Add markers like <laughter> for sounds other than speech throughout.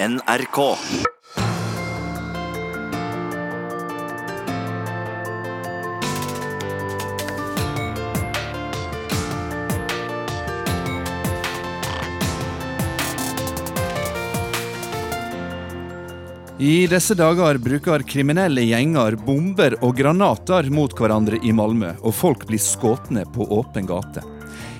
NRK. I disse dager bruker kriminelle gjenger bomber og granater mot hverandre i Malmö, og folk blir skutt på åpen gate.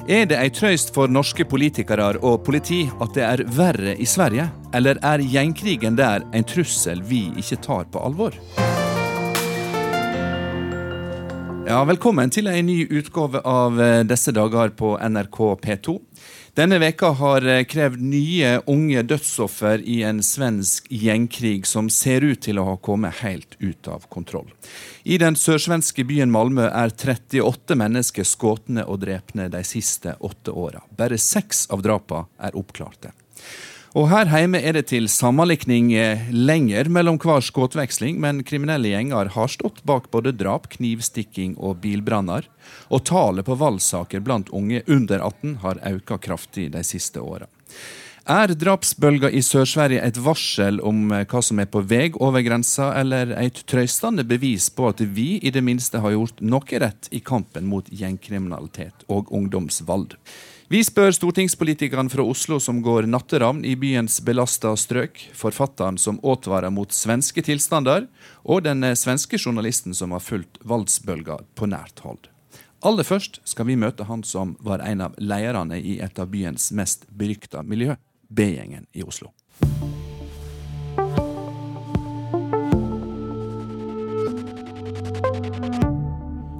Er det ei trøyst for norske politikere og politi at det er verre i Sverige, eller er gjengkrigen der en trussel vi ikke tar på alvor? Ja, Velkommen til en ny utgave av eh, Disse dager på NRK P2. Denne veka har eh, krevd nye unge dødsoffer i en svensk gjengkrig som ser ut til å ha kommet helt ut av kontroll. I den sørsvenske byen Malmö er 38 mennesker skutt og drepne de siste åtte åra. Bare seks av drapene er oppklarte. Og her hjemme er det til sammenlikning eh, lenger mellom hver skuddveksling, men kriminelle gjenger har stått bak både drap, knivstikking og bilbranner. Og tallet på voldssaker blant unge under 18 har økt kraftig de siste åra. Er drapsbølga i Sør-Sverige et varsel om eh, hva som er på vei over grensa, eller et trøystende bevis på at vi i det minste har gjort noe rett i kampen mot gjengkriminalitet og ungdomsvold? Vi spør stortingspolitikeren fra Oslo som går natteravn i byens belasta strøk, forfatteren som advarer mot svenske tilstander, og den svenske journalisten som har fulgt voldsbølga på nært hold. Aller først skal vi møte han som var en av lederne i et av byens mest berykta miljø, B-gjengen i Oslo.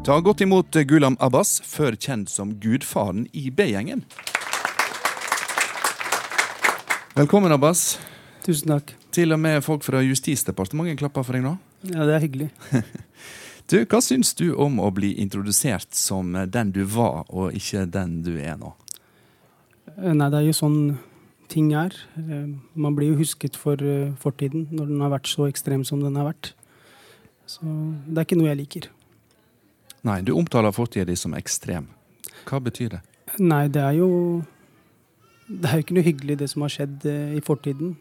Ta godt imot Gulam Abbas, før kjent som gudfaren i B-gjengen. Velkommen, Abbas. Tusen takk. Til og med folk fra Justisdepartementet klapper for deg nå. Ja, det er hyggelig. <laughs> Du, Hva syns du om å bli introdusert som den du var, og ikke den du er nå? Eh, Nei, det er jo sånn ting er. Eh, Man blir jo husket for eh, fortiden når den har vært så ekstrem som den har vært. Så det er ikke noe jeg liker. Nei, du omtaler fortida di som ekstrem. Hva betyr det? Nei, det er jo Det er jo ikke noe hyggelig det som har skjedd eh, i fortiden.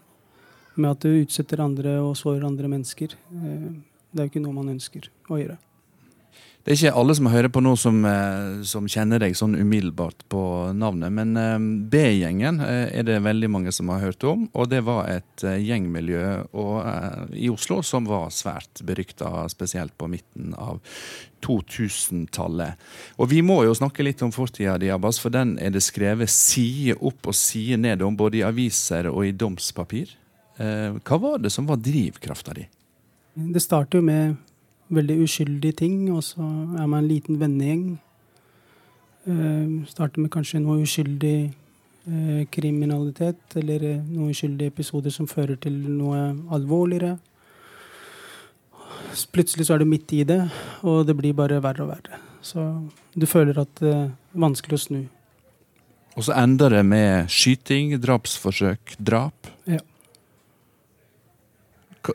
Med at du utsetter andre og sårer andre mennesker. Eh, Det er jo ikke noe man ønsker å gjøre. Det er ikke alle som hører på nå som, eh, som kjenner deg sånn umiddelbart på navnet, men eh, B-gjengen eh, er det veldig mange som har hørt om. Og det var et gjengmiljø og, i Oslo som var svært berykta, spesielt på midten av 2000-tallet. Og vi må jo snakke litt om fortida di, Abbas, for den er det skrevet side opp og side ned om, både i aviser og i domspapir. Hva var det som var drivkrafta di? Det starter jo med veldig uskyldige ting, og så er man en liten vennegjeng. Eh, starter med kanskje noe uskyldig eh, kriminalitet, eller eh, noen uskyldige episoder som fører til noe alvorligere. Plutselig så er du midt i det, og det blir bare verre og verre. Så du føler at det er vanskelig å snu. Og så ender det med skyting, drapsforsøk, drap. Ja.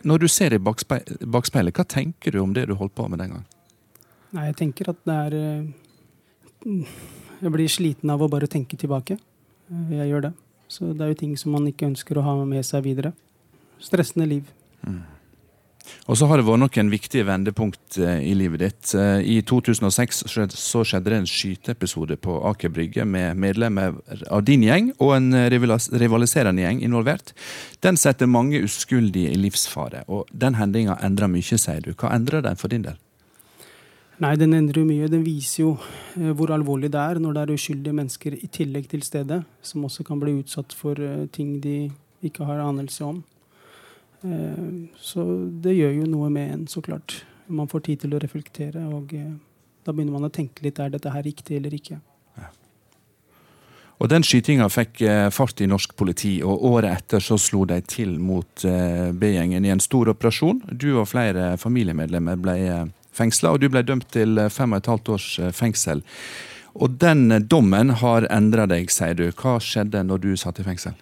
Når du ser i bakspe- bakspeilet, hva tenker du om det du holdt på med den gang? Nei, jeg tenker at det er eh, Jeg blir sliten av å bare tenke tilbake. Eh, Jeg gjør det. Så det er jo ting som man ikke ønsker å ha med seg videre. Stressende liv. Og så har det vært noen viktige vendepunkt eh, i livet ditt. Eh, I 2006 skjed- så skjedde det en skyteepisode på Aker Brygge med medlemmer av din gjeng og en eh, rivaliserende gjeng involvert. Den setter mange uskyldige i livsfare, og den hendinga endrer mye, sier du. Hva endrer den for din del? Nei, den endrer jo mye. Den viser jo hvor alvorlig det er når det er uskyldige mennesker i tillegg til stedet, som også kan bli utsatt for ting de ikke har anelse om. Eh, Så det gjør jo noe med en, så klart. Man får tid til å reflektere, og eh, da begynner man å tenke litt er dette her riktig eller ikke. Og Den skytinga fikk eh, fart i norsk politi, og året etter så slo de til mot B-gjengen i en stor operasjon. Du og flere familiemedlemmer ble fengsla, og du ble dømt til fem og et halvt års fengsel. Og den dommen har endra deg, sier du. Hva skjedde når du satt i fengsel?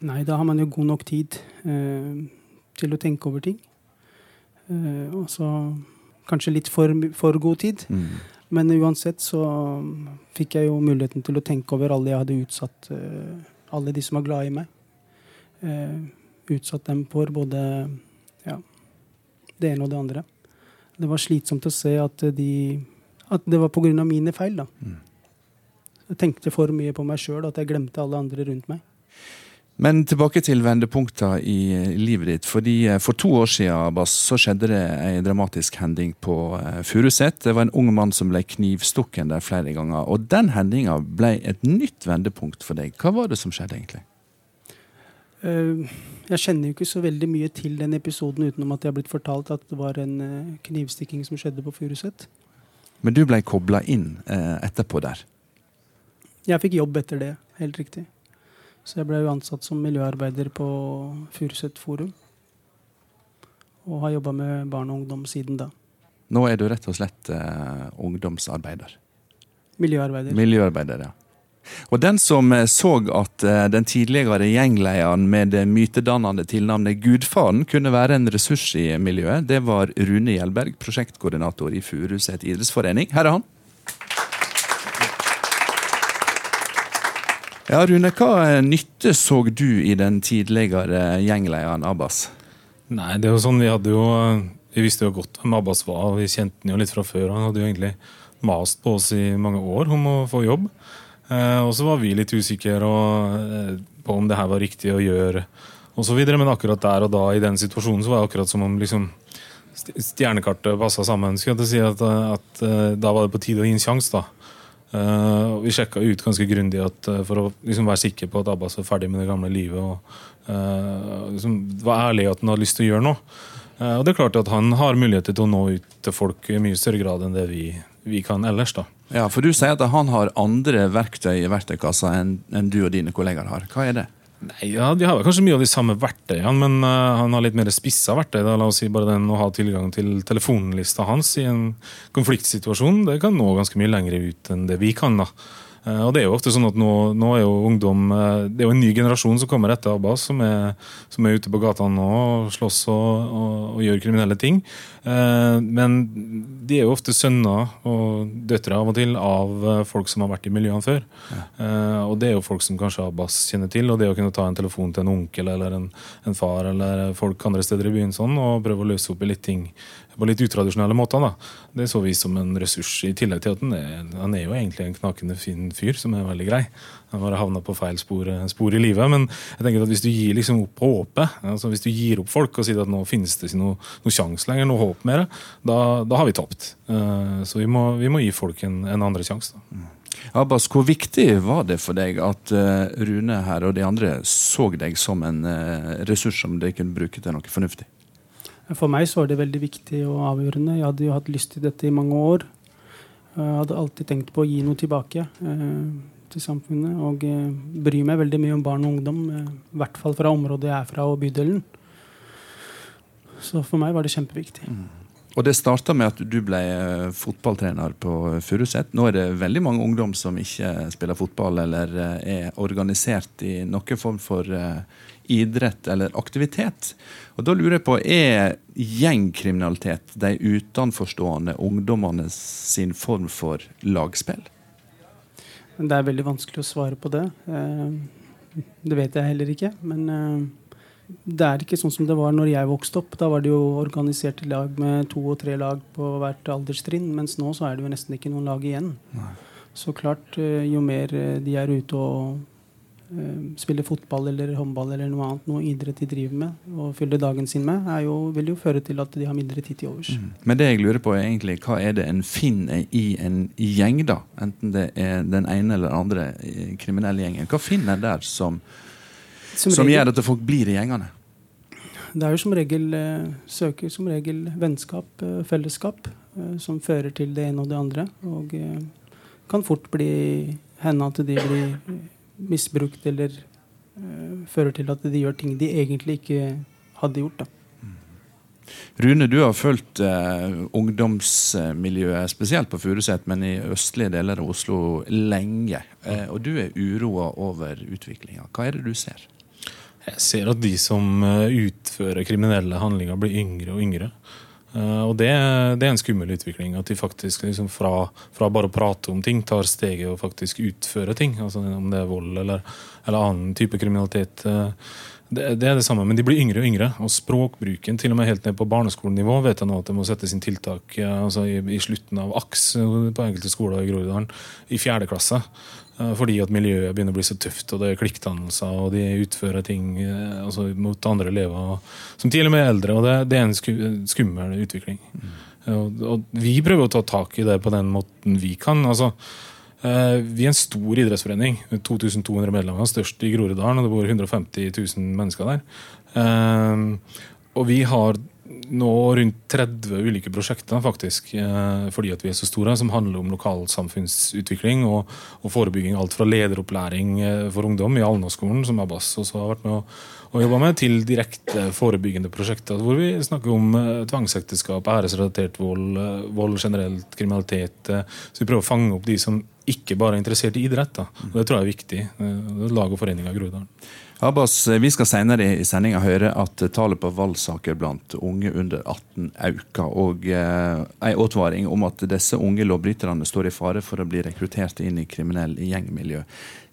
Nei, da har man jo god nok tid eh, til å tenke over ting. Eh, og så kanskje litt for, for god tid. Men uansett så fikk jeg jo muligheten til å tenke over alle jeg hadde utsatt, eh, alle de som var glad i meg. Eh, utsatt dem for både ja, det ene og det andre. Det var slitsomt å se at, de, at det var pga. mine feil. da. Mm. Jeg tenkte for mye på meg sjøl at jeg glemte alle andre rundt meg. Men tilbake til vendepunkter i livet ditt. fordi eh, For to år siden Bass, så skjedde det en dramatisk hending på uh, Furuset. Det var en ung mann som ble knivstukken der flere ganger. Og den hendinga ble et nytt vendepunkt for deg. Hva var det som skjedde egentlig? Jeg kjenner jo ikke så veldig mye til den episoden utenom at jeg har blitt fortalt at det var en knivstikking som skjedde på Furuset. Men du ble kobla inn etterpå der? Jeg fikk jobb etter det, helt riktig. Så jeg ble jo ansatt som miljøarbeider på Furuset Forum. Og har jobba med barn og ungdom siden da. Nå er du rett og slett eh, ungdomsarbeider? Miljøarbeider. Miljøarbeider, ja. Og den som eh, så at eh, den tidligere gjenglederen med det mytedannende tilnavnet Gudfaren kunne være en ressurs i miljøet, det var Rune Gjelberg, prosjektkoordinator i Furuset idrettsforening. Her er han. Ja, Rune, hva nytte så du i den tidligere gjenglederen Abbas? Nei, det er jo sånn, Vi hadde jo, vi visste jo godt hvem Abbas var, og vi kjente han jo litt fra før. Han hadde jo egentlig mast på oss i mange år om å få jobb. Eh, og så var vi litt usikre eh, på om det her var riktig å gjøre, og så videre. Men akkurat der og da i den situasjonen så var det akkurat som om liksom stjernekartet passa sammen. Skal jeg si at, at, at, Da var det på tide å gi en sjanse. Uh, vi sjekka ut ganske grundig at, uh, for å liksom, være sikker på at Abbas var ferdig med det gamle livet. og uh, liksom, var ærlig at han hadde lyst til å gjøre noe. og det er klart at Han har muligheter til å nå ut til folk i mye større grad enn det vi, vi kan ellers. da. Ja, For du sier at han har andre verktøy i verktøykassa enn, enn du og dine kollegaer har. Hva er det? Nei, ja, De har kanskje mye av de samme verktøyene, men uh, han har litt mer spissa verktøy. Da. La oss si bare den Å ha tilgang til telefonlista hans i en konfliktsituasjon det kan nå ganske mye lenger ut enn det vi kan. da. Uh, og det er jo ofte sånn at nå, nå er jo ungdom uh, Det er jo en ny generasjon som kommer etter Abbas, som er, som er ute på gatene nå og slåss og, og, og gjør kriminelle ting. Uh, men de er jo ofte sønner og døtre av og til av folk som har vært i miljøene før. Ja. og det er jo folk som kanskje Abbas kjenner til, og det å kunne ta en telefon til en onkel eller en, en far eller folk andre steder i byen sånn, og prøve å løse opp i litt ting på litt utradisjonelle måter. da. Det så vi som en ressurs, i tillegg til at han er, han er jo egentlig en knakende fin fyr som er veldig grei. Han bare havna på feil spor, spor, i livet. Men jeg tenker at hvis du gir liksom opp håpet, altså hvis du gir opp folk og sier at nå finnes det ikke noe, noe sjanse lenger, noe håp mer, da, da, har vi tapt. Uh, så vi må, vi må, gi folk en, en andre sjanse. Mm. Abbas, hvor viktig var det for deg at uh, Rune her og de andre så deg som en ressurs som de kunne bruke til noe fornuftig? For meg så var det veldig viktig og avgjørende. Jeg hadde jo hatt lyst til dette i mange år. Jeg hadde alltid tenkt på å gi noe tilbake eh, til samfunnet. Og eh, bryr meg veldig mye om barn og ungdom, eh, i hvert fall fra området jeg er fra, og bydelen. Så for meg var det kjempeviktig. Mm. Og Det starta med at du ble eh, fotballtrener på Furuset. Nå er det veldig mange ungdom som ikke spiller fotball eller eh, er organisert i noen form for eh, idrett eller aktivitet. Og Da lurer jeg på, er gjengkriminalitet de utenforstående ungdommene sin form for lagspill? Det er veldig vanskelig å svare på det. Eh, det vet jeg heller ikke. Men eh, det er ikke sånn som det var når jeg vokste opp. Da var det jo organiserte lag med to og tre lag på hvert alderstrinn. Mens nå så er det jo nesten ikke noen lag igjen. Nei. Så klart, eh, jo mer de er ute og spiller fotball eller håndball eller noe annet, noe idrett de driver med og fyller dagen sin med, jo, vil jo føre til at de har mindre tid til overs. Mm. Men det jeg lurer på er egentlig, hva er det en finner i en gjeng, da? Enten det er den ene eller den andre eh, kriminelle gjengen. Hva finner en der som, som, som gjør at folk blir i gjengene? Det er jo som regel eh, søker som regel vennskap, eh, fellesskap, eh, som fører til det ene og det andre. Og eh, kan fort bli hende at de blir misbrukt eller uh, fører til at de gjør ting de egentlig ikke hadde gjort. da. Mm. Rune, du har fulgt uh, ungdomsmiljøet, spesielt på Furuset, men i østlige deler av Oslo lenge. Uh, og du er uroa over utviklinga. Hva er det du ser? Jeg ser at de som utfører kriminelle handlinger, blir yngre og yngre. Uh, og det, det, er en skummel utvikling. At de faktisk liksom fra, fra, bare å prate om ting, tar steget og faktisk utfører ting. Altså Om det er vold eller, eller annen type kriminalitet. Uh, Det, det, er det samme, men de blir yngre og yngre. Og språkbruken, til og med helt ned på barneskolenivå, vet jeg nå at det må settes inn tiltak altså i, i, slutten av AKS på enkelte skoler i Groruddalen, i fjerde klasse. Fordi at miljøet begynner å bli så tøft, og det er klikkdannelser, og de utfører ting altså, mot andre elever som til og med er eldre. og Det, det er en skummel utvikling. Mm. Og, og, vi prøver å ta tak i det på den måten vi kan. altså Eh, vi er en stor idrettsforening. 2200 medlemmer, størst i Groruddalen. og Det bor 150 000 mennesker der. Eh, og vi har nå rundt 30 ulike prosjekter, faktisk, eh, fordi at vi er så store, som handler om lokalsamfunnsutvikling og, og forebygging. Alt fra lederopplæring for ungdom i Alnaskolen, som Abbas også har vært med å, å jobbe med, til direkte forebyggende prosjekter hvor vi snakker om tvangsekteskap, æresrelatert vold, vold generelt, kriminalitet. Så vi prøver å fange opp de som ikke bare er interessert i idrett. Da. Og det tror jeg er viktig. Lag og forening av Groruddalen. Abbas, vi skal senere i sendinga høre at tallet på valgsaker blant unge under 18 øker. Og eh, en advaring om at disse unge lovbryterne står i fare for å bli rekruttert inn i kriminell gjengmiljø.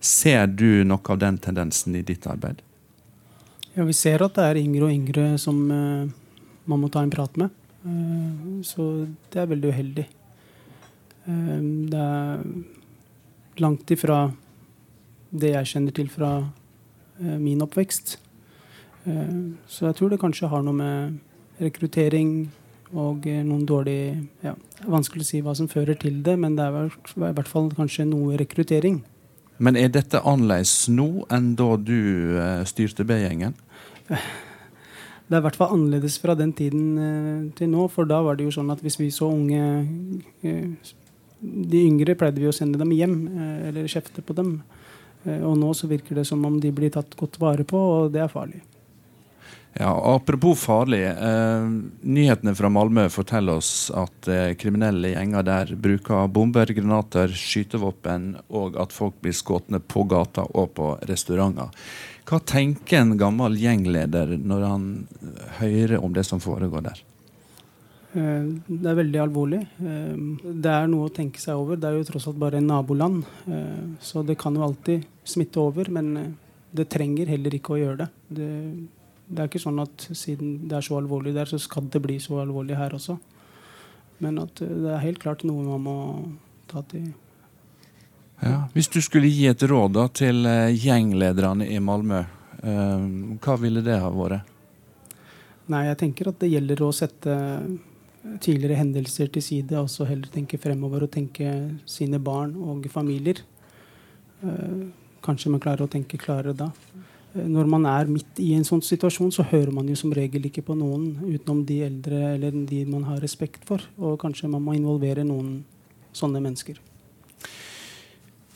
Ser du noe av den tendensen i ditt arbeid? Ja, Vi ser at det er yngre og yngre som eh, man må ta en prat med. Eh, så det er veldig uheldig. Uh, det er langt ifra det jeg kjenner til fra eh, min oppvekst. Eh, så jeg tror det kanskje har noe med rekruttering og eh, noen dårlige ja, Vanskelig å si hva som fører til det, men det er i hvert fall kanskje noe rekruttering. Men er dette annerledes nå enn da du eh, styrte B-gjengen? Det er i hvert fall annerledes fra den tiden eh, til nå. For da var det jo sånn at hvis vi så unge eh, de yngre pleide vi å sende dem hjem eh, eller kjefte på dem. Eh, og nå så virker det som om de blir tatt godt vare på, og det er farlig. Ja, Apropos farlig. Eh, nyhetene fra Malmö forteller oss at eh, kriminelle gjenger der bruker bomber, granater, skytevåpen, og at folk blir skutt på gata og på restauranter. Hva tenker en gammel gjengleder når han hører om det som foregår der? Eh, det er veldig alvorlig. Eh, det er noe å tenke seg over. Det er jo tross alt bare en naboland. Eh, så det kan jo alltid smitte over, men det trenger heller ikke å gjøre det. det. Det er ikke sånn at siden det er så alvorlig der, så skal det bli så alvorlig her også. Men at det er helt klart noe man må ta til ja, Hvis du skulle gi et råd da, til gjenglederne i Malmö, hva ville det ha vært? Nei, jeg tenker at det gjelder å sette tidligere hendelser til side, og så heller tenke fremover og tenke sine barn og familier. Eh, kanskje man klarer å tenke klarere da. Eh, når man er midt i en sånn situasjon, så hører man jo som regel ikke på noen utenom de eldre eller de man har respekt for. Og kanskje man må involvere noen sånne mennesker.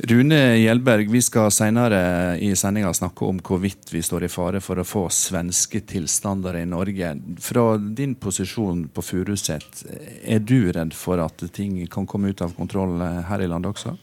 Rune Hjelberg, vi skal senere i sendinga snakke om hvorvidt vi står i fare for å få svenske tilstander i Norge. Fra din posisjon på Furuset, er du redd for at ting kan komme ut av kontroll her i landet også?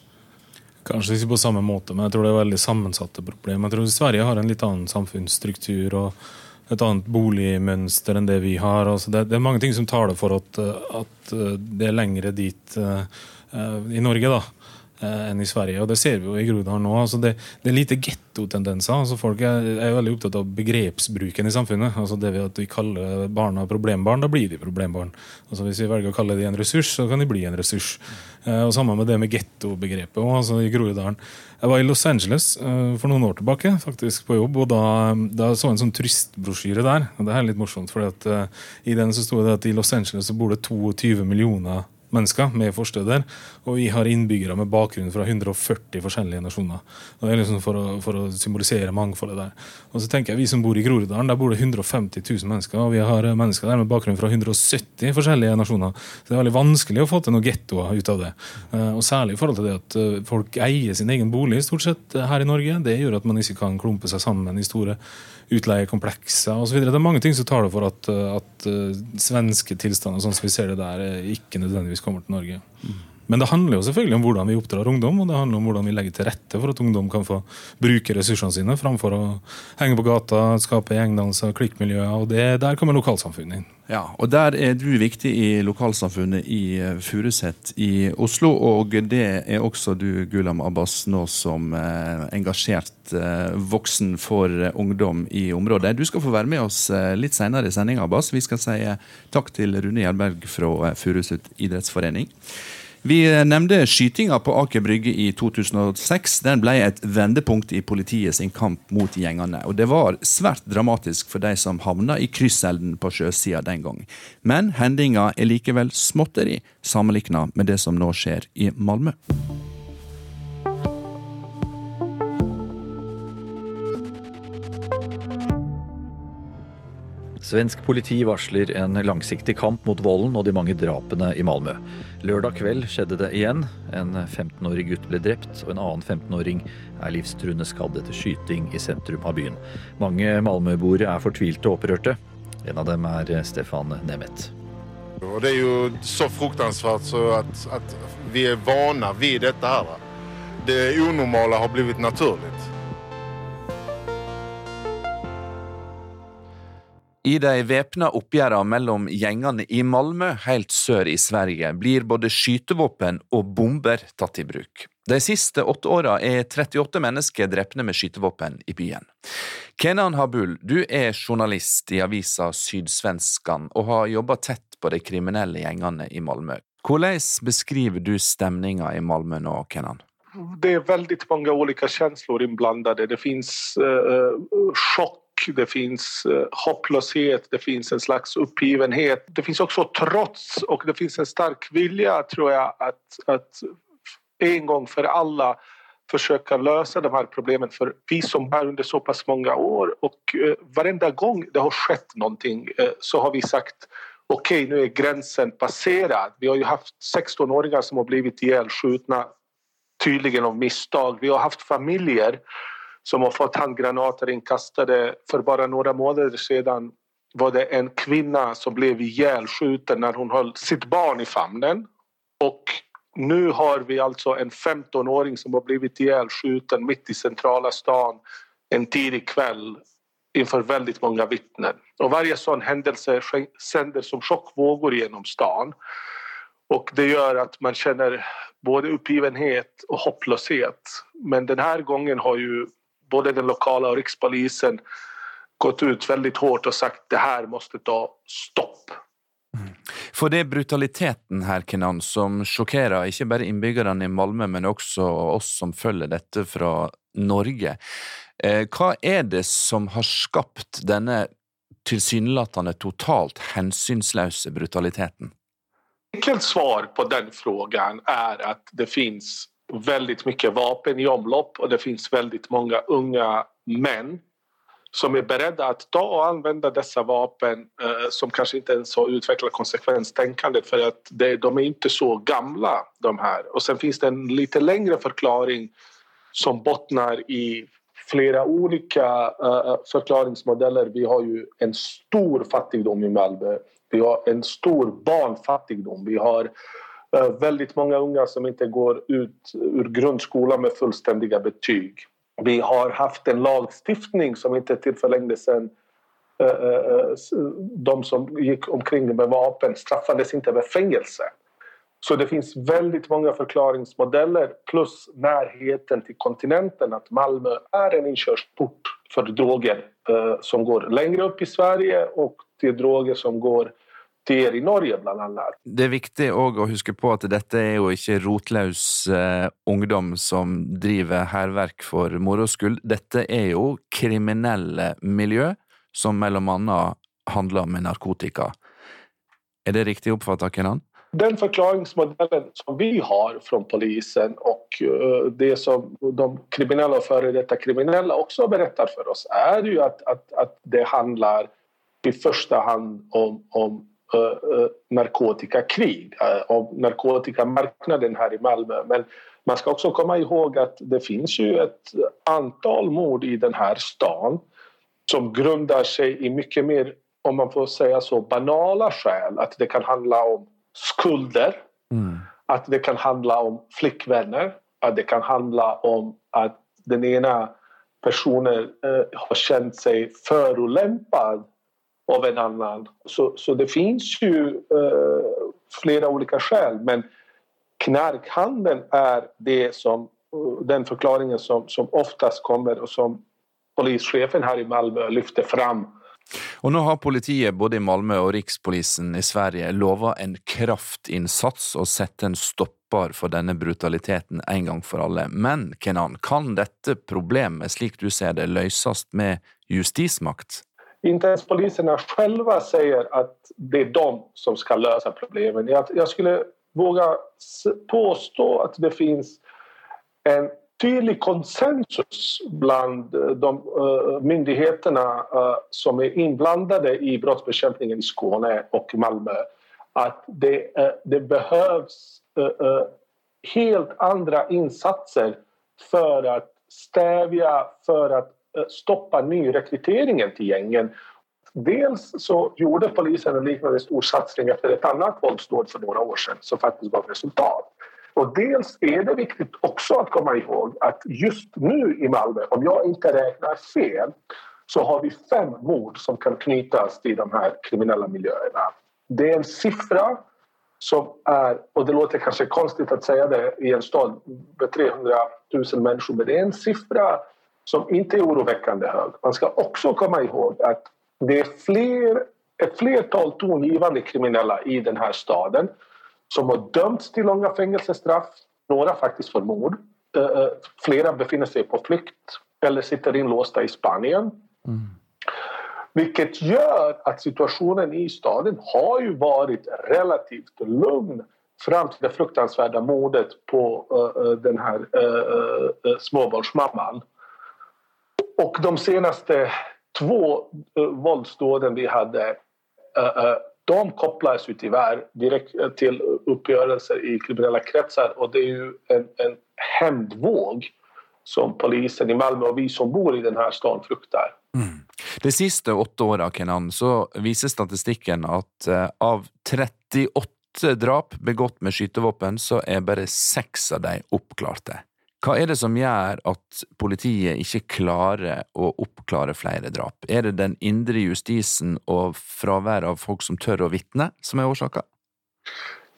Kanskje ikke på samme måte, men jeg tror det er veldig sammensatte problemer. Jeg tror Sverige har en litt annen samfunnsstruktur og et annet boligmønster enn det vi har. Altså det, det, er mange ting som taler for at, at det er lengre dit i Norge. da Eh, enn i Sverige. og Det ser vi jo i Groruddalen nå. altså det, det, er lite gettotendenser. altså Folk er, er, veldig opptatt av begrepsbruken i samfunnet. altså Det ved at vi kaller barna problembarn, da blir de problembarn. altså Hvis vi velger å kalle de en ressurs, så kan de bli en ressurs. Eh, og Sammen med det med gettobegrepet altså i Groruddalen. Jeg var i Los Angeles eh, for noen år tilbake faktisk på jobb, og da, da så jeg en sånn turistbrosjyre der. og Det er litt morsomt, for i den så sto det at i Los Angeles så bor det 22 millioner mennesker med forsteder. Og vi har innbyggere med bakgrunn fra 140 forskjellige nasjoner. Det er liksom for å, for å symbolisere mangfoldet der. Og så tenker jeg Vi som bor i Groruddalen, der bor det 150 000 mennesker. Og vi har mennesker der med bakgrunn fra 170 forskjellige nasjoner. Så det er veldig vanskelig å få til noen gettoer ut av det. Eh, og særlig i forhold til det at eh, folk eier sin egen bolig stort sett her i Norge. Det gjør at man ikke kan klumpe seg sammen i store utleiekomplekser osv. Det er mange ting som taler for at, at svenske tilstander sånn som vi ser det der, ikke nødvendigvis kommer til Norge. Mm. Men det handler jo selvfølgelig om hvordan vi oppdrar ungdom, og det handler om hvordan vi legger til rette for at ungdom kan få bruke ressursene sine, framfor å henge på gata, skape gjengdannelser, klikkmiljøer. og det, Der kommer lokalsamfunnet inn. Ja, og Der er du viktig i lokalsamfunnet i eh, Furuset i Oslo. Og det er også du, Gulam Abbas, nå som eh, engasjert eh, voksen for ungdom i området. Du skal få være med oss litt senere i sendinga, Abbas. Vi skal si takk til Rune Gjerberg fra Furuset idrettsforening. Vi nevnte skytinga på Aker Brygge i 2006. Den ble et vendepunkt i politiet sin kamp mot gjengene. Og det var svært dramatisk for de som havna i krysselden på sjøsida den gang. Men hendinga er likevel småtteri sammenligna med det som nå skjer i Malmö. Svensk politi varsler en langsiktig kamp mot volden og de mange drapene i Malmö. Lørdag kveld skjedde det igjen. En 15-årig gutt ble drept, og en annen 15-åring er livstruende skadd etter skyting i sentrum av byen. Mange Malmö-boere er fortvilte og opprørte. En av dem er Stefan Nemeth. Det er jo så fruktansvært så at, at vi er vana ved dette her. Det unormale har blitt naturlig. I de væpna oppgjørene mellom gjengene i Malmö helt sør i Sverige blir både skytevåpen og bomber tatt i bruk. De siste åtte åra er 38 mennesker drepne med skytevåpen i byen. Kenan Habul, du er journalist i avisa Sydsvenskan og har jobba tett på de kriminelle gjengene i Malmö. Hvordan beskriver du stemninga i Malmö nå, Kenan? Det er veldig mange ulike følelser innblandet. Det fins uh, eh, sjokk det finns eh, hopplöshet, det finns en slags uppgivenhet. Det finns också trots och det finns en stark vilja tror jag att, att en gång för alla försöka lösa de här problemen för vi som är under så pass många år och eh, varenda gång det har skett någonting eh, så har vi sagt okej okay, nu är gränsen passerad. Vi har ju haft 16-åringar som har blivit ihjälskjutna tydligen av misstag. Vi har haft familjer som har fått handgranater inkastade. För bara några månader sedan var det en kvinna som blev ihjälskjuten när hon höll sitt barn i famnen. Och nu har vi alltså en 15-åring som har blivit ihjälskjuten mitt i centrala stan en tidig kväll inför väldigt många vittnen. Och varje sån händelse sänder som chockvågor genom stan. Och det gör att man känner både uppgivenhet och hopplöshet. Men den här gången har ju både den lokala och rikspolisen gått ut väldigt hårt och sagt det här måste ta stopp. Mm. For det er brutaliteten her, Kenan, som sjokkerer ikke bare innbyggerne i Malmö, men også oss som følger dette fra Norge. Eh, hva er det som har skapt denne tilsynelatende totalt hensynsløse brutaliteten? Enkelt svar på den frågan er at det finns väldigt mycket vapen i omlopp och det finns väldigt många unga män som är beredda att ta och använda dessa vapen eh, som kanske inte ens har utvecklat konsekvenstänkandet för att det, de är inte så gamla de här. Och sen finns det en lite längre förklaring som bottnar i flera olika eh, förklaringsmodeller. Vi har ju en stor fattigdom i Malmö. Vi har en stor barnfattigdom. Vi har Eh, väldigt många unga som inte går ut ur grundskolan med fullständiga betyg. Vi har haft en lagstiftning som inte till för länge sedan eh, eh, de som gick omkring med vapen straffades inte med fängelse. Så det finns väldigt många förklaringsmodeller plus närheten till kontinenten att Malmö är en inkörsport för droger som går längre upp i Sverige och till droger som går i Norge, blant annet. Det er viktig å huske på at dette er jo ikke rotløs eh, ungdom som driver hærverk for moro skyld. Dette er jo kriminelle miljø som mellom annet handler med narkotika. Er det riktig oppfattet, Kenan? Den forklaringsmodellen som vi har fra polisen og uh, det som de kriminelle og før dette kriminelle også beretter for oss, er jo at, at, at det handler i første hand om, om Eh, eh, narkotikakrig av eh, narkotikamarknaden här i Malmö. Men man ska också komma ihåg att det finns ju ett antal mord i den här stan som grundar sig i mycket mer, om man får säga så, banala skäl. Att det kan handla om skulder. Mm. Att det kan handla om flickvänner, att det kan handla om att den ena personen eh, har känt sig förolämpad av en annan. Så, så det finns ju eh, flera olika skäl men knarkhandeln är det som, den förklaringen som, som oftast kommer och som polischefen her i Malmö lyfter fram. Og nå har politiet både i Malmö og Rikspolisen i Sverige lova en kraftinnsats og sette en stopper for denne brutaliteten en gang for alle. Men Kenan, kan dette problemet, slik du ser det, løses med justismakt? Inte ens poliserna själva säger att det är de som ska lösa problemen. Jag, jag skulle våga påstå att det finns en tydlig konsensus bland de uh, myndigheterna uh, som är inblandade i brottsbekämpningen i Skåne och Malmö att det, uh, det behövs helt andra insatser för att stävja, för att stoppa nyrekryteringen till gängen. Dels så gjorde polisen en liknande stor satsning efter ett annat våldsdåd för några år sedan som faktiskt gav resultat. Och dels är det viktigt också att komma ihåg att just nu i Malmö, om jag inte räknar fel, så har vi fem mord som kan knytas till de här kriminella miljöerna. Det är en siffra som är, och det låter kanske konstigt att säga det i en stad med 300 000 människor, men det är en siffra som inte är oroväckande hög. Man ska också komma ihåg att det är fler, ett flertal tongivande kriminella i den här staden som har dömts till långa fängelsestraff, några faktiskt för mord. Eh, eh, flera befinner sig på flykt eller sitter inlåsta i Spanien. Mm. Vilket gör att situationen i staden har ju varit relativt lugn fram till det fruktansvärda mordet på uh, den här uh, uh, småbarnsmamman. Och de senaste två uh, våldsdåden vi hade de kopplas ju tyvärr direkt till uppgörelser i kriminella kretsar och det är ju en, en hämndvåg som polisen i Malmö og vi som bor i denne staden frukter. Mm. De siste åtte åra viser statistikken at uh, av 38 drap begått med skytevåpen, så er bare seks av dem oppklarte. Hva er det som gjør at politiet ikke klarer å oppklare flere drap? Er det den indre justisen og fravær av folk som tør å vitne, som er årsaka?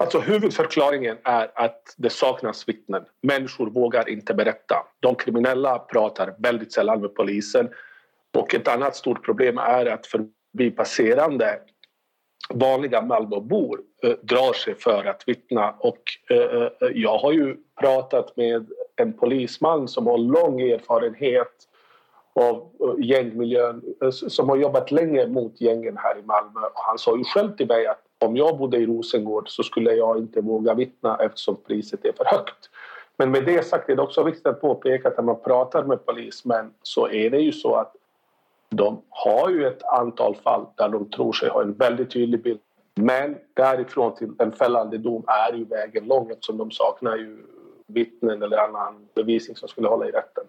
Altså, Hovedforklaringen er at det savnes vittnen. Mennesker vågar ikke berette. De kriminelle prater veldig sjelden med polisen. Og et annet stort problem er at forbipasserende vanliga Malmöbor eh, drar sig för att vittna. Och eh, eh jag har ju pratat med en polisman som har lång erfarenhet av eh, eh, som har jobbat länge mot gängen här i Malmö. Och han sa ju själv till mig att om jag bodde i Rosengård så skulle jag inte våga vittna eftersom priset är för högt. Men med det sagt är det också viktigt att påpeka att när man pratar med polismän så är det ju så att de har ju ett antal fall där de tror sig ha en väldigt tydlig bild. Men därifrån till en fällande dom är ju vägen lång eftersom de saknar ju vittnen eller annen bevisning som skulle holde i retten.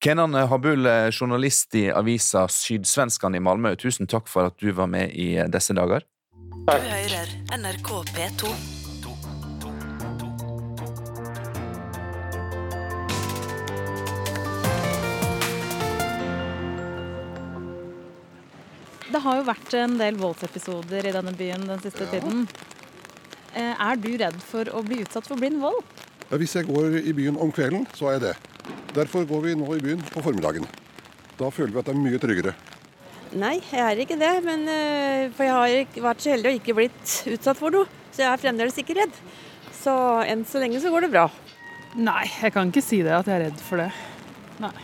Kenan Habul, journalist i avisa Sydsvenskan i Malmö, tusen takk for at du var med i disse dager. Du hører NRK P2. Det har jo vært en del voldsepisoder i denne byen den siste ja. tiden. Eh, er du redd for å bli utsatt for blind vold? Hvis jeg går i byen om kvelden, så er jeg det. Derfor går vi nå i byen på formiddagen. Da føler vi at det er mye tryggere. Nei, jeg er ikke det. Men, eh, for jeg har vært så heldig og ikke blitt utsatt for noe. Så jeg er fremdeles ikke redd. Så enn så lenge så går det bra. Nei, jeg kan ikke si det at jeg er redd for det. Nei.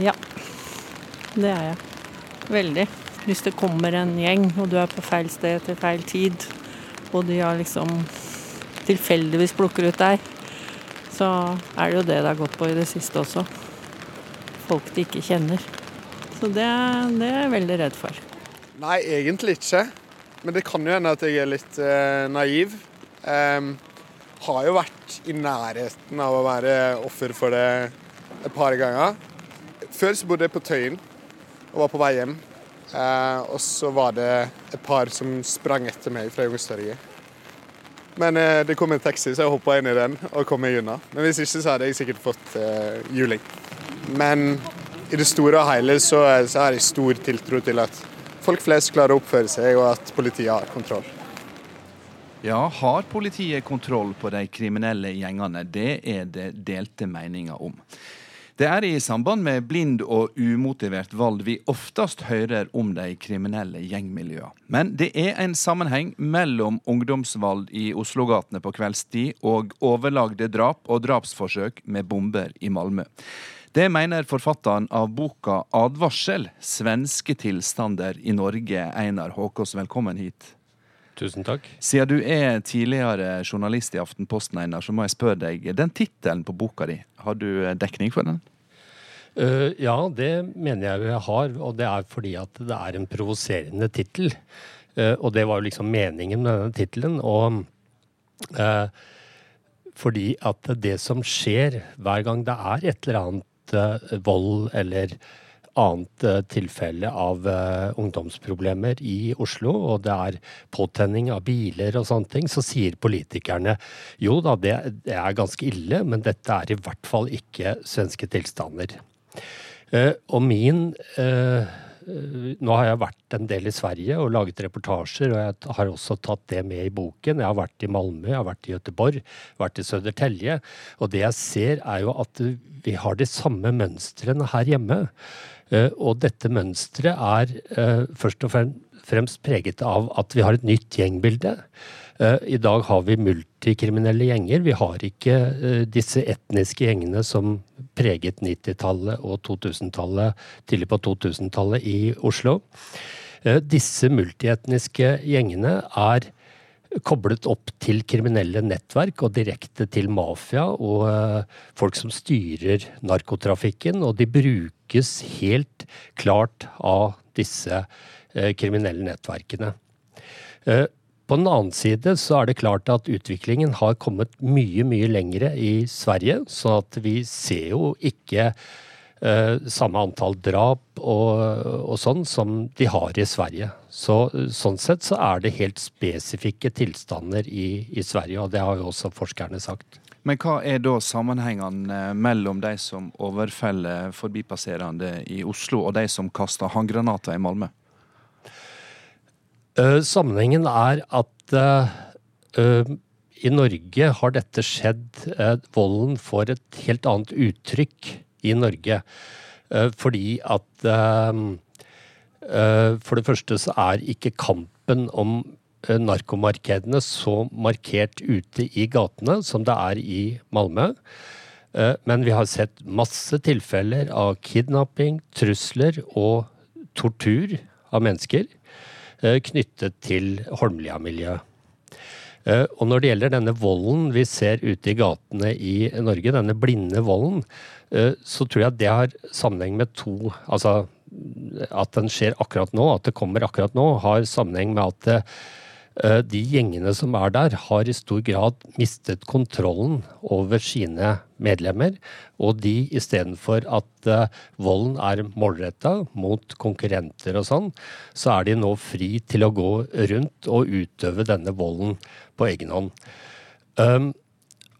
Ja, det er jeg. Veldig. Hvis det kommer en gjeng, og du er på feil sted til feil tid, og de har liksom tilfeldigvis plukker ut deg, så er det jo det det har gått på i det siste også. Folk de ikke kjenner. Så det, det er jeg veldig redd for. Nei, egentlig ikke. Men det kan jo hende at jeg er litt eh, naiv. Um, har jo vært i nærheten av å være offer for det et par ganger. Før så bodde jeg på Tøyen og var på vei hjem. Uh, og så var det et par som sprang etter meg fra Youngstorget. Men eh, det kom en taxi, så jeg hoppa inn i den og kom meg unna. Men hvis ikke, så hadde jeg sikkert fått eh, juling. Men i det store og hele så, så har jeg stor tiltro til at folk flest klarer å oppføre seg, og at politiet har kontroll. Ja, har politiet kontroll på de kriminelle gjengene? Det er det delte meninger om. Det er i samband med blind og umotivert vold vi oftest hører om de kriminelle gjengmiljøene. Men det er en sammenheng mellom ungdomsvold i Oslo-gatene på kveldstid og overlagde drap og drapsforsøk med bomber i Malmö. Det mener forfatteren av boka 'Advarsel svenske tilstander i Norge', Einar Håkås. Velkommen hit. Tusen takk. Siden du er tidligere journalist i Aftenposten, Einar, så må jeg spørre deg. Den tittelen på boka di, har du dekning for den? Uh, ja, det mener jeg jeg har, og det er fordi at det er en provoserende tittel. Uh, og det var jo liksom meningen med denne tittelen. Og uh, fordi at det som skjer hver gang det er et eller annet vold eller annet uh, tilfelle av uh, ungdomsproblemer i Oslo, og det er påtenning av biler og sånne ting, så sier politikerne jo da, det, det er ganske ille, men dette er i hvert fall ikke svenske tilstander. Uh, og min nå har jeg vært en del i Sverige og laget reportasjer, og jeg har også tatt det med i boken. Jeg har vært i Malmö, jeg har vært i Göteborg, vært i Södertälje. Og det jeg ser, er jo at vi har de samme mønstrene her hjemme. Eh, og dette mønsteret er eh, først og fremst preget av at vi har et nytt gjengbilde. Eh, I dag har vi multikriminelle gjenger. Vi har ikke disse etniske gjengene som preget 90-tallet og 2000-tallet, tidlig på 2000-tallet i Oslo. Disse multietniske gjengene er koblet opp til kriminelle nettverk og direkte til mafia og uh, folk som styrer narkotrafikken. Og de brukes helt klart av disse uh, kriminelle nettverkene. Uh, på den annen side så er det klart at utviklingen har kommet mye, mye lengre i Sverige. Så at vi ser jo ikke Eh, samme antall drap og, og, sånn som de har i Sverige. Så, sånn sett så er det helt spesifikke tilstander i, i, Sverige, og det har jo også forskerne sagt. Men hva er da sammenhengene mellom de som overfeller forbipasserende i Oslo, og de som kaster håndgranater i Malmö? Uh, sammenhengen er at uh, uh, i Norge har dette skjedd. volden får et helt annet uttrykk i Norge. Eh, fordi at eh, eh, For det første så er ikke kampen om narkomarkedene så markert ute i gatene som det er i Malmö. Men vi har sett masse tilfeller av kidnapping, trusler og tortur av mennesker knyttet til Holmlia-miljøet. Og når det gjelder denne volden vi ser ute i gatene i Norge, denne blinde volden, Eh, så tror jeg det har sammenheng med to Altså at den skjer akkurat nå, at det kommer akkurat nå, har sammenheng med at eh, de gjengene som er der, har i stor grad mistet kontrollen over sine medlemmer. Og de istedenfor at uh, volden er målretta mot konkurrenter og sånn, så er de nå fri til å gå rundt og utøve denne volden på egen hånd. Um,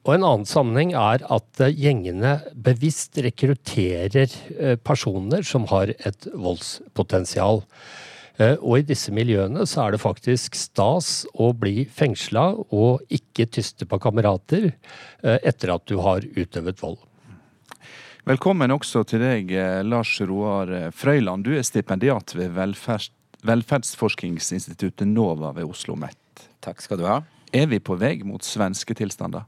og En annen sammenheng er at eh, gjengene bevisst rekrutterer eh, personer som har et voldspotensial. Eh, og i disse miljøene så er det faktisk stas å bli fengsla og ikke tyste på kamerater etter at du har utøvet vold. Velkommen også til deg, Lars Roar Frøyland. Du er stipendiat ved velferd, velferdsforskningsinstituttet NOVA ved Oslo OsloMet. Takk skal du ha. Er vi på vei mot svenske tilstander?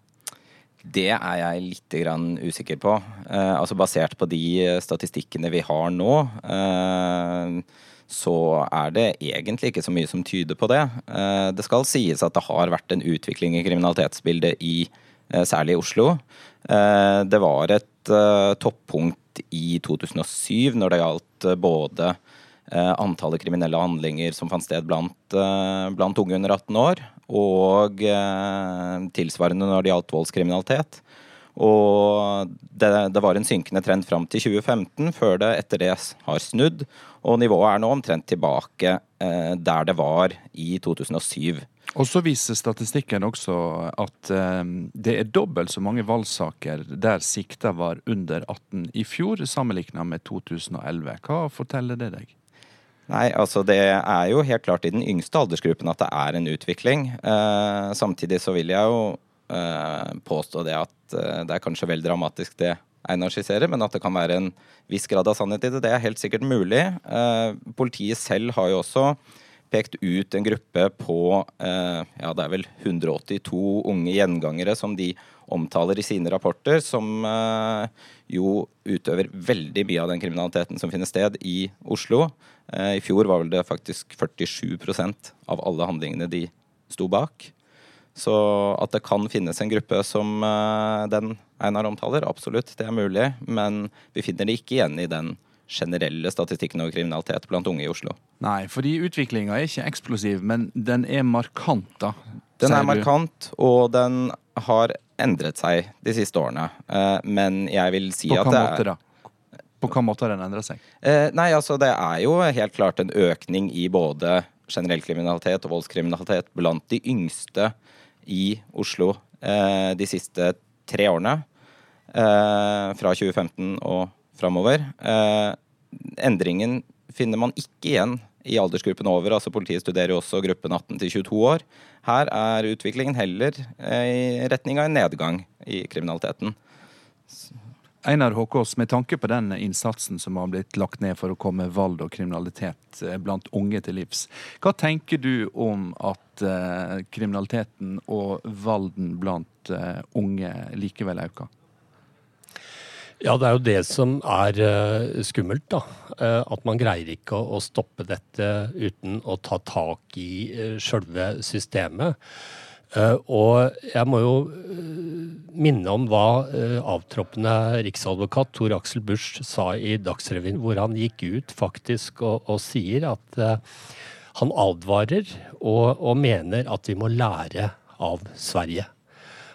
Det er jeg litt usikker på. Eh, altså Basert på de statistikkene vi har nå, eh, så er det egentlig ikke så mye som tyder på det. Eh, det skal sies at det har vært en utvikling i kriminalitetsbildet i særlig i Oslo. Eh, det var et eh, toppunkt i 2007 når det gjaldt både antallet kriminelle handlinger som fant sted blant, blant unge under 18 år, og eh, tilsvarende når det gjaldt voldskriminalitet. Og det, det, var en synkende trend fram til 2015, før det etter det har snudd. Og nivået er nå omtrent tilbake eh, der det var i 2007. Og så viser statistikken også at eh, det er dobbelt så mange valgsaker der sikta var under 18 i fjor, sammenlignet med 2011. Hva forteller det deg? Nei, altså Det er jo helt klart i den yngste aldersgruppen at det er en utvikling. Eh, samtidig så vil jeg jo eh, påstå det at eh, det er kanskje vel dramatisk det Einar skisserer, men at det kan være en viss grad av sannhet i det, det er helt sikkert mulig. Eh, politiet selv har jo også pekt ut en gruppe på eh, ja, det er vel 182 unge gjengangere som de omtaler i sine rapporter, som eh, jo utøver veldig mye av den kriminaliteten som finner sted i Oslo. I fjor var vel det faktisk 47% av alle handlingene de sto bak. Så at det kan finnes en gruppe som den Einar omtaler, absolutt, det er mulig. Men vi finner det ikke igjen i den generelle statistikken over kriminalitet blant unge i Oslo. Nei, fordi utviklinga er ikke eksplosiv, men den er markant, da. Den er markant, og den har endret seg de siste årene. Eh, men jeg vil si at det er måte, da? På hvilken måte har den endret seg? Eh, nei, altså Det er jo helt klart en økning i både generell kriminalitet og voldskriminalitet blant de yngste i Oslo eh, de siste tre årene. Fra 2015 og framover. Eh, endringen finner man ikke igjen i aldersgruppen over. altså Politiet studerer jo også gruppen 18 til 22 år. Her er utviklingen heller eh, i retning av en nedgang i kriminaliteten. Einar Håkås, med tanke på den innsatsen som har blitt lagt ned for å komme vold og kriminalitet eh, blant unge til livs, hva tenker du om at uh, kriminaliteten og volden blant uh, unge likevel øker? Ja, det er jo det som er skummelt, da. At man greier ikke å, å, stoppe dette uten å ta tak i sjølve systemet. Uh, og jeg må jo minne om hva avtroppende riksadvokat Tor Aksel Busch sa i Dagsrevyen, hvor han gikk ut faktisk og, og sier at han advarer og, og mener at vi må lære av Sverige.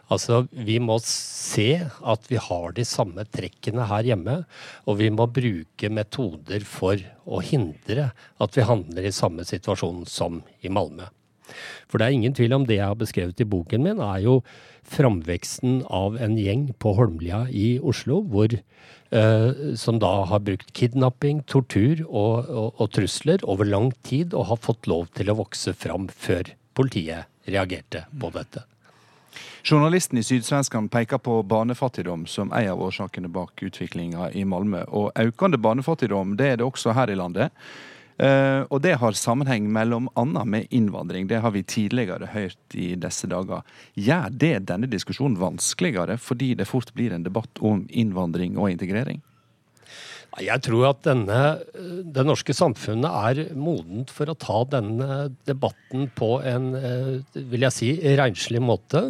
Altså, Vi må se at vi har de samme trekkene her hjemme, og vi må bruke metoder for å hindre at vi handler i samme situasjon som i Malmö. For det er ingen tvil om det jeg har beskrevet i boken min, er jo framveksten av en gjeng på Holmlia i Oslo, hvor, eh, som da har brukt kidnapping, tortur og, og, og trusler over lang tid, og har fått lov til å vokse fram før politiet reagerte på dette. Journalisten i Sydsvenskan peker på barnefattigdom som en av årsakene bak utviklinga i Malmö. Og økende barnefattigdom det er det også her i landet. Uh, og det har sammenheng mellom annet med innvandring. Det har vi tidligere hørt i disse dager. Gjør det denne diskusjonen vanskeligere fordi det fort blir en debatt om innvandring og integrering? Jeg tror at denne, det norske samfunnet er modent for å ta denne debatten på en eh, vil jeg si, renslig måte.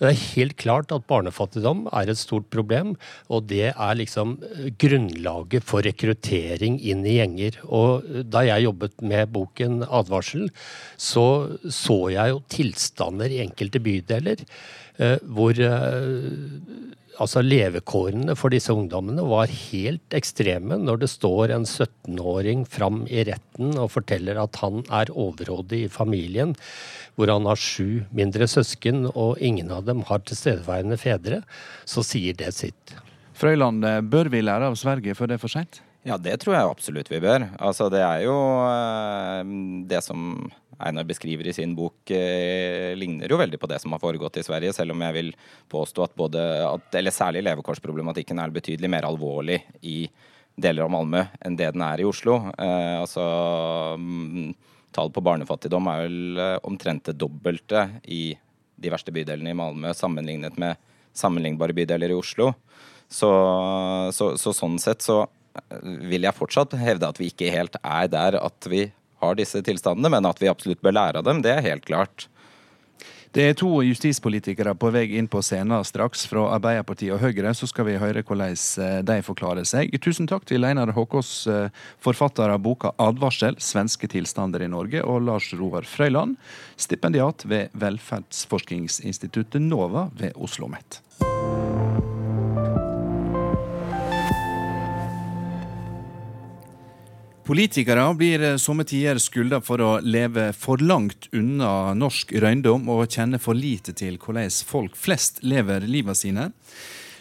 Det er helt klart at barnefattigdom er et stort problem, og det er liksom grunnlaget for rekruttering inn i gjenger. Og da jeg jobbet med boken 'Advarsel', så så jeg jo tilstander i enkelte bydeler eh, hvor eh, altså levekårene for disse ungdommene var helt ekstreme når det står en 17-åring fram i retten og forteller at han er overrådig i familien, hvor han har sju mindre søsken og ingen av dem har tilstedeværende fedre, så sier det sitt. Frøyland, bør vi lære av Sverige før det er for seint? Ja, det tror jeg absolutt vi bør. Altså, det er jo eh, det som Einar beskriver i sin bok, eh, ligner jo veldig på det som har foregått i Sverige, selv om jeg vil påstå at både at, eller særlig levekårsproblematikken er betydelig mer alvorlig i deler av Malmö enn det den er i Oslo. Eh, altså mm, Tall på barnefattigdom er vel eh, omtrent det dobbelte i de verste bydelene i Malmö sammenlignet med sammenlignbare bydeler i Oslo. Så, så, så sånn sett så vil jeg fortsatt hevde at vi ikke helt er der at vi har disse tilstandene, men at vi absolutt bør lære av dem, det er helt klart. Det er to justispolitikere på vei inn på scenen straks. Fra Arbeiderpartiet og Høyre så skal vi høre hvordan eh, de forklarer seg. Tusen takk til Einar Håkås, eh, forfatter av boka 'Advarsel svenske tilstander i Norge', og Lars Roar Frøyland, stipendiat ved velferdsforskningsinstituttet NOVA ved Oslo OsloMet. Politikere blir eh, somme tider skylda for å leve for langt unna norsk røyndom og kjenne for lite til hvordan folk flest lever livet sine.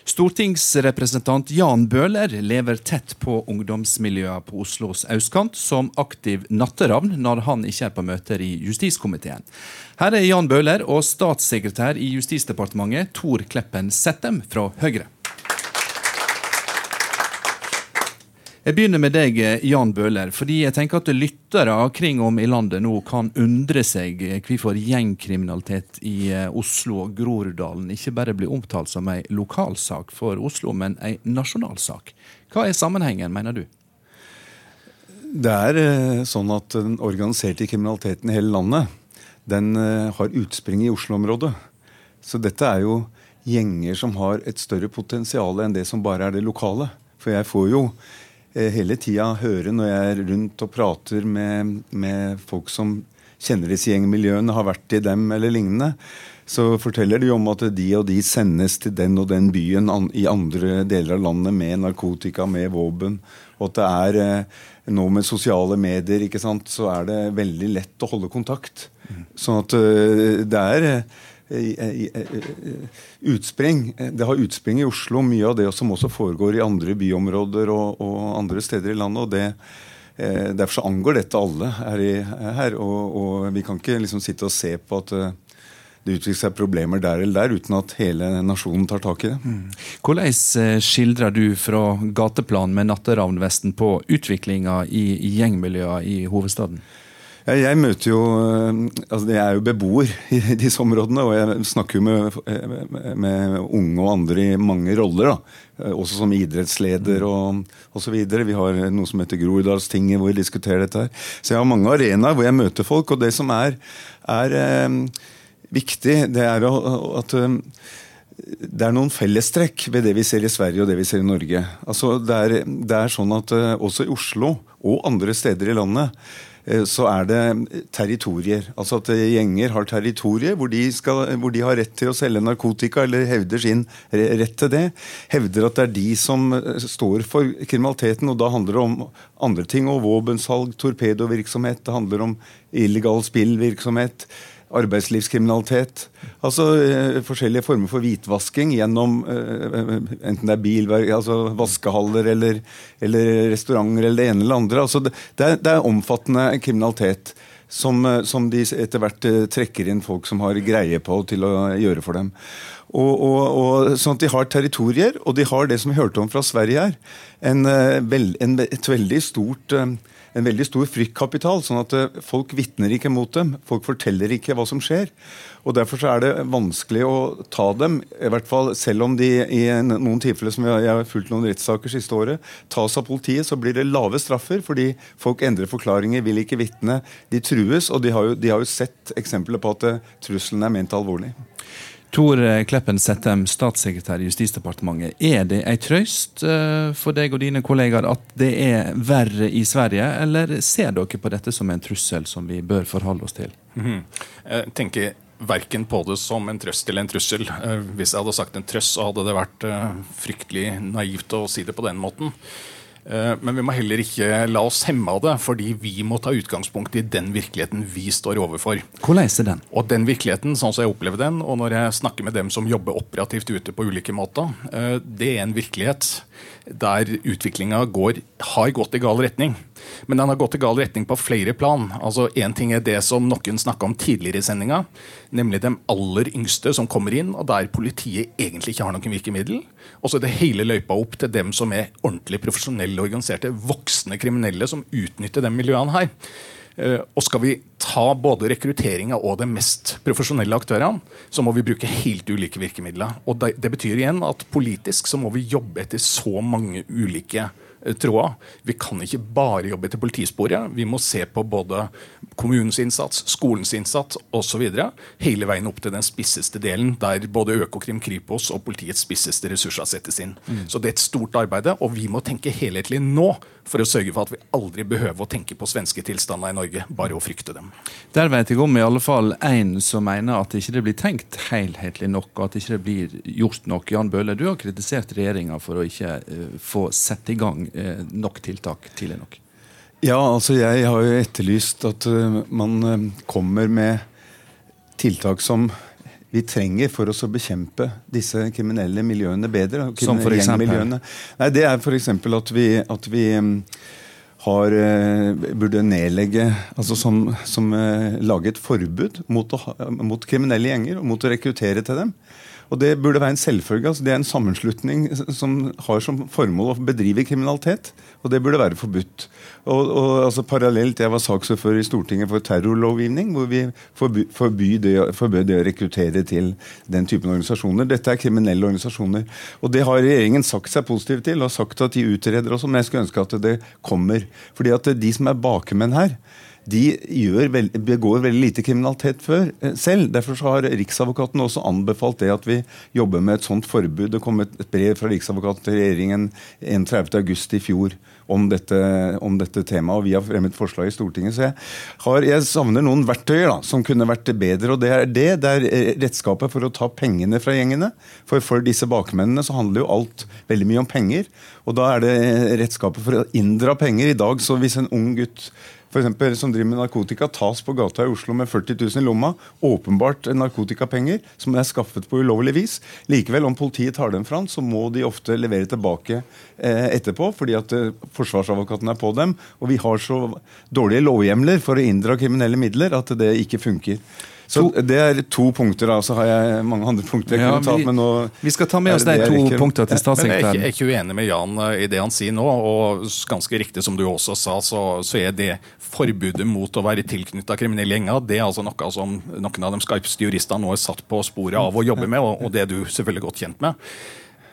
Stortingsrepresentant Jan Bøhler lever tett på ungdomsmiljøene på Oslos østkant som aktiv natteravn når han ikke er på møter i justiskomiteen. Her er Jan Bøhler og statssekretær i Justisdepartementet Tor Kleppen Settem fra Høyre. Jeg begynner med deg, Jan Bøhler, fordi jeg tenker at lyttere kring om i landet nå kan undre seg hvorfor gjengkriminalitet i eh, Oslo og Groruddalen ikke bare blir omtalt som en lokalsak for Oslo, men en nasjonalsak. Hva er sammenhengen, mener du? Det er eh, sånn at den organiserte kriminaliteten i hele landet den eh, har utspring i Oslo-området. Så dette er jo gjenger som har et større potensial enn det som bare er det lokale. For jeg får jo Eh, hele tida høre når jeg er rundt og prater med, med folk som kjenner disse gjengmiljøene, har vært i dem eller lignende, så forteller de om at de og de sendes til den og den byen i andre deler av landet med narkotika, med våpen. Og at det er eh, nå med sosiale medier ikke sant, så er det veldig lett å holde kontakt. Sånn at eh, det er utspring. Det har utspring i Oslo, mye av det som også foregår i andre byområder og, og andre steder i landet. og det eh, Derfor så angår dette alle her. I, her og, og, vi kan ikke liksom sitte og se på at eh, det utvikler seg problemer der eller der, uten at hele nasjonen tar tak i det. Mm. Hvordan eh, skildrer du fra gateplan med natteravnvesten på utviklinga i gjengmiljøene i hovedstaden? Ja, jeg møter jo eh, altså Jeg er jo beboer <laughs> i disse områdene, og jeg snakker jo med, med unge og andre i mange roller. da, eh, Også som idrettsleder og osv. Vi har noe som heter Groruddalstinget, hvor vi diskuterer dette. her. Så jeg har mange arenaer hvor jeg møter folk. Og det som er, er eh, viktig, det er at eh, det er noen fellestrekk ved det vi ser i Sverige og det vi ser i Norge. Altså, det, er, det er sånn at Også i Oslo og andre steder i landet Eh, så er det territorier. Altså at gjenger har territorier hvor de, skal, hvor de, har rett til å selge narkotika, eller hevder sin rett til det. Hevder at det er de som eh, står for kriminaliteten, og da handler det om andre ting. Og våpensalg, torpedovirksomhet, det handler om illegal spillvirksomhet arbeidslivskriminalitet. Altså eh, forskjellige former for hvitvasking gjennom eh, enten det er bilverk, altså vaskehaller eller, eller, restauranter eller det ene eller andre. Altså det, det, er, det er, omfattende kriminalitet som, eh, som, de etter hvert eh, trekker inn folk som har greie på til å gjøre for dem. Og, og, og, sånn at De har territorier, og de har det som vi hørte om fra Sverige her, en, en, et veldig stort en veldig stor fryktkapital. sånn at eh, folk vitner ikke mot dem. Folk forteller ikke hva som skjer. og Derfor så er det vanskelig å ta dem, i hvert fall selv om de i noen tilfeller som jeg har fulgt noen rettssaker siste året, tas av politiet, så blir det lave straffer fordi folk endrer forklaringer, vil ikke vitne. De trues, og de har jo, de har jo sett eksempler på at eh, trusselen er ment alvorlig. Tor Kleppen Settem, statssekretær i Justisdepartementet. Er det ei trøst eh, for deg og dine kollegaer at det er verre i Sverige, eller ser dere på dette som en trussel som vi bør forholde oss til? Mhm. Jeg tenker verken på det som en trøst eller en trussel. Eh, hvis jeg hadde sagt en trøst, så hadde det vært eh, fryktelig naivt å si det på den måten. Eh, men vi må heller ikke la oss hemme av det, fordi vi må ta utgangspunkt i den virkeligheten vi står overfor. Hvordan er den? Og den virkeligheten, sånn som jeg opplever den, og når jeg snakker med dem som jobber operativt ute på ulike måter, eh, det er en virkelighet der utviklinga har gått i gal retning. Men den har gått i gal retning på flere plan. Altså Én ting er det som noen snakka om tidligere i sendinga, nemlig de aller yngste som kommer inn, og der politiet egentlig ikke har noen virkemiddel. Og så er det hele løypa opp til dem som er ordentlig profesjonelle, organiserte, voksne kriminelle som utnytter de miljøene her. Eh, og skal vi ta både rekrutteringa og de mest profesjonelle aktørene, så må vi bruke helt ulike virkemidler. Og det, betyr igjen at politisk så må vi jobbe etter så mange ulike tråder. Vi kan ikke bare jobbe etter politisporet. Vi må se på både kommunens innsats, skolens innsats osv. Hele veien opp til den spisseste delen, der både Økokrim, Kripos og politiets spisseste ressurser settes inn. Mm. Så det er et stort arbeid, og vi må tenke helhetlig nå for å sørge for at vi aldri behøver å tenke på svenske tilstander i Norge, bare å frykte dem. Der vet jeg om i alle fall én som mener at ikke det blir tenkt helhetlig nok, og at ikke det blir gjort nok. Jan Bøhler, du har kritisert regjeringa for å ikke uh, få sette i gang uh, nok tiltak tidlig nok. Ja, altså jeg har jo etterlyst at uh, man kommer med tiltak som vi trenger for oss å bekjempe disse kriminelle miljøene bedre. Som for eksempel? Nei, Det er f.eks. at vi, at vi um, har, uh, burde nedlegge altså Som, som lage et forbud mot, mot kriminelle gjenger og mot å rekruttere til dem. Og Det burde være en selvfølge. altså Det er en sammenslutning som har som formål å bedrive kriminalitet. Og det burde være forbudt. Og, og altså Parallelt, Jeg var saksordfører i Stortinget for terrorlovgivning, hvor vi forby det, det å rekruttere til den typen organisasjoner. Dette er kriminelle organisasjoner. Og Det har regjeringen sagt seg positiv til, og sagt at de utreder også, men jeg skulle ønske at det kommer. Fordi at de som er bakmenn her, de veld, begår veldig lite kriminalitet før eh, selv. Derfor har Riksadvokaten også anbefalt det at vi jobber med et sånt forbud. Det kom et brev fra Riksadvokaten til regjeringen 31.8 i fjor om dette, om dette, temaet, og vi har fremmet forslag i Stortinget. Så jeg, har, jeg savner noen verktøyer da, som kunne vært bedre. og Det er det, det er eh, redskapet for å ta pengene fra gjengene. For for disse bakmennene så handler jo alt veldig mye om penger. Og da er det redskapet for å inndra penger. I dag, så hvis en ung gutt for eksempel, som driver med narkotika, tas på gata i Oslo med 40 000 i lomma. Åpenbart narkotikapenger som er skaffet på ulovlig vis. Likevel, om politiet tar dem fram, så må de ofte levere tilbake eh, etterpå, fordi at eh, forsvarsadvokaten er på dem. Og vi har så dårlige lovhjemler for å inndra kriminelle midler at det ikke funker. Så Det er to punkter. da, Så har jeg mange andre punkter jeg ja, kunne tatt. men nå... Vi skal ta med oss de to punktene til statssekretæren. Jeg er ikke uenig med Jan eh, i det han sier nå. og Ganske riktig som du også sa, så, så er det forbudet mot å være tilknytta kriminelle gjenger det er altså noe som noen av de skarpeste juristene nå er satt på sporet av å jobbe med, og, og det er du selvfølgelig godt kjent med.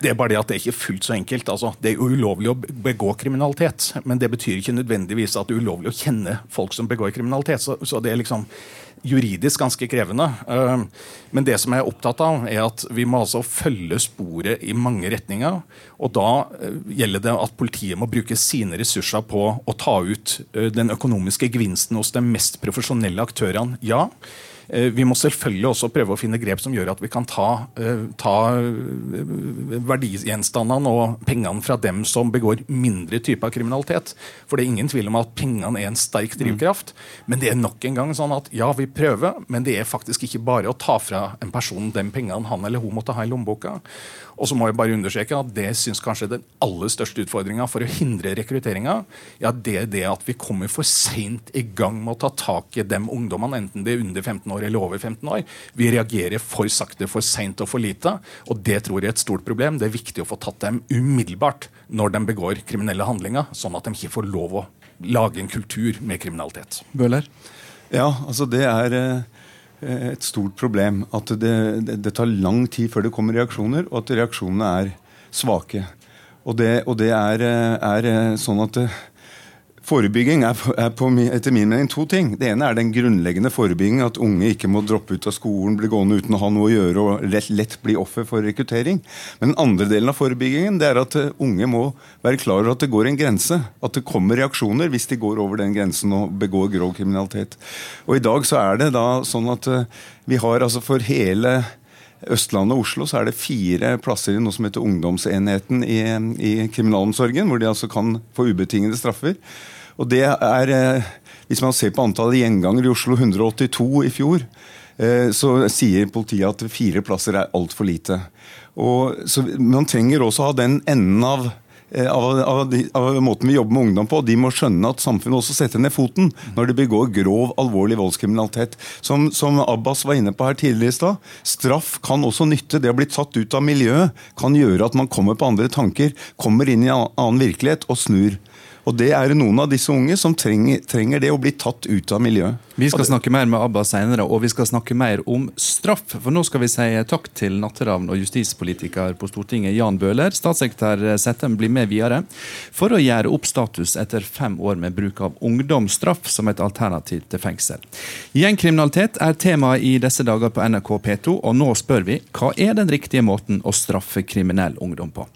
Det er bare det at det er ikke fullt så enkelt. Altså, det er jo ulovlig å begå kriminalitet, men det betyr ikke nødvendigvis at det er ulovlig å kjenne folk som begår kriminalitet. Så, så det er liksom juridisk ganske krevende. Eh, men det som jeg er opptatt av, er at vi må altså følge sporet i mange retninger. Og da eh, gjelder det at politiet må bruke sine ressurser på å ta ut eh, den økonomiske gevinsten hos de mest profesjonelle aktørene. Ja. Eh, vi må selvfølgelig også prøve å finne grep som gjør at vi kan ta, eh, ta eh, verdigjenstandene og pengene fra dem som begår mindre type av kriminalitet. For det er ingen tvil om at pengene er en sterk drivkraft. Men det er nok en gang sånn at ja, vi prøver, men det er faktisk ikke bare å ta fra en person de pengene han eller hun måtte ha i lommeboka. Og så må jeg bare understreke at Det syns kanskje den aller største utfordringa for å hindre rekrutteringa, ja, det er det at vi kommer for seint i gang med å ta tak i de ungdommene, enten de er under 15 år eller over 15 år. Vi reagerer for sakte, for seint og for lite. Og det tror jeg er et stort problem. Det er viktig å få tatt dem umiddelbart når de begår kriminelle handlinger, sånn at de ikke får lov å lage en kultur med kriminalitet. Bøhler? Ja, altså det er Eh, et stort problem. At det, det, det, tar lang tid før det kommer reaksjoner, og at reaksjonene er svake. Og det, og det er, eh, er, eh, sånn at Forebygging er, er på, etter min mening to ting. Det ene er den grunnleggende forebygging. At unge ikke må droppe ut av skolen, bli gående uten å ha noe å gjøre og lett, lett bli offer for rekruttering. Men den andre delen av forebyggingen det er at uh, unge må være klar over at det går en grense. At det kommer reaksjoner hvis de går over den grensen og begår grov kriminalitet. Og I dag så er det da sånn at uh, vi har altså for hele Østlandet og Oslo så er det fire plasser i noe som heter Ungdomsenheten i, i kriminalomsorgen, hvor de altså kan få ubetingede straffer. Og det er, eh, Hvis man ser på antallet gjengangere i Oslo, 182 i fjor, eh, så sier politiet at fire plasser er altfor lite. Og, så Man trenger også ha den enden av av, av, av, måten vi jobber med ungdom på. De må skjønne at samfunnet også setter ned foten når de begår grov, alvorlig voldskriminalitet. Som, som Abbas var inne på her tidligere i stad, straff kan også nytte. Det å bli tatt ut av miljøet kan gjøre at man kommer på andre tanker, kommer inn i en annen virkelighet og snur. Og det er noen av disse unge som trenger, trenger, det å bli tatt ut av miljøet. Vi skal snakke mer med Abba senere, og vi skal snakke mer om straff. For nå skal vi si takk til natteravn og justispolitiker på Stortinget Jan Bøhler. Statssekretær Settem blir med videre for å gjøre opp status etter fem år med bruk av ungdomsstraff som et alternativ til fengsel. Gjengkriminalitet er tema i disse dager på NRK P2, og nå spør vi hva er den riktige måten å straffe kriminell ungdom på?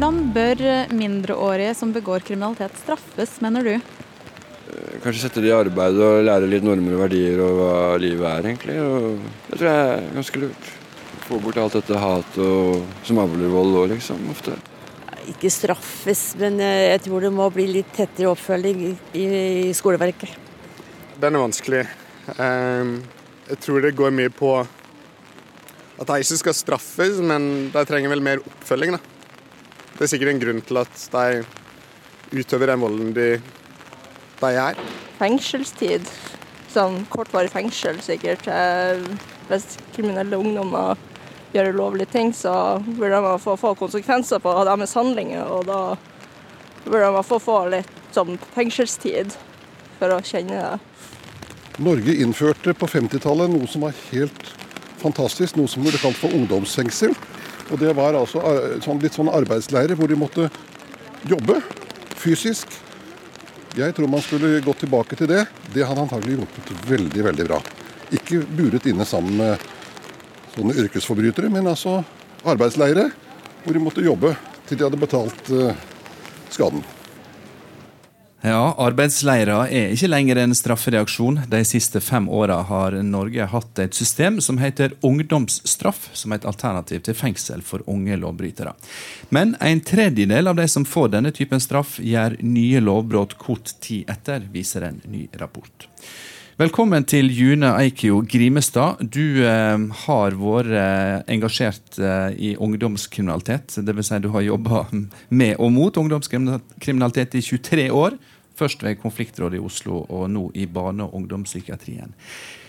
Hvordan bør mindreårige som begår kriminalitet straffes, mener du? Kanskje sette det i arbeid og lære litt normer og verdier og hva livet er, egentlig. Og det tror jeg er ganske lurt. få bort alt dette hatet og, som avler vold òg, liksom. Ofte. Ikke straffes, men eh, jeg tror det må bli litt tettere oppfølging i, i, i skoleverket. Den er vanskelig. Ehm, jeg tror det går mye på at de ikke skal straffes, men de trenger vel mer oppfølging. da. Det er sikkert en grunn til at de utøver den volden de, de gjør. Fengselstid. Sånn kortvarig fengsel, sikkert. Eh, Hvis kriminelle ungdommer gjør ulovlige ting, så burde de få, få konsekvenser på deres handlinger. Og da burde de få, få litt sånn fengselstid for å kjenne det. Norge innførte på 50-tallet noe som var helt fantastisk, noe som ble kalt for ungdomsfengsel. Og Det var altså sånn, litt sånn arbeidsleirer hvor de måtte jobbe fysisk. Jeg tror man skulle gått tilbake til det. Det hadde antagelig hjulpet veldig, veldig bra. Ikke buret inne sammen med sånne yrkesforbrytere, men altså arbeidsleire hvor de måtte jobbe til de hadde betalt eh, skaden. Ja, arbeidsleirer er ikke lenger en straffereaksjon. De siste fem åra har Norge hatt et system som heter ungdomsstraff, som et alternativ til fengsel for unge lovbrytere. Men en tredjedel av de som får denne typen straff, gjør nye lovbrudd kort tid etter, viser en ny rapport. Velkommen til June Eikio Grimestad. Du eh, har vært eh, engasjert eh, i ungdomskriminalitet. Dvs. Si du har jobba <laughs> med og mot ungdomskriminalitet i 23 år. Først ved Konfliktrådet i Oslo, og nå i barne- og ungdomspsykiatrien.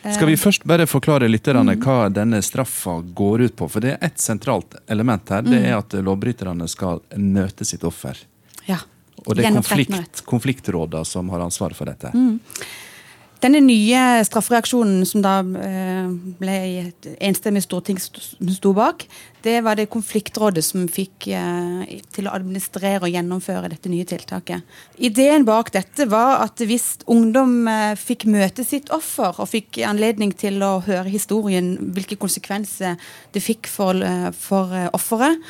Skal vi først bare forklare lytterne hva denne straffa går ut på? For det er ett sentralt element her. Det er at lovbryterne skal møte sitt offer. Ja. Og det er Gjennom 13 år. konflikt, konfliktrådene som har ansvaret for dette. Mm. Denne nye straffereaksjonen som da eh, ble enstemmig storting sto bak, det var det konfliktrådet som fikk eh, til å administrere og gjennomføre dette nye tiltaket. Ideen bak dette var at hvis ungdom eh, fikk møte sitt offer og fikk anledning til å høre historien, hvilke konsekvenser det fikk for, for offeret,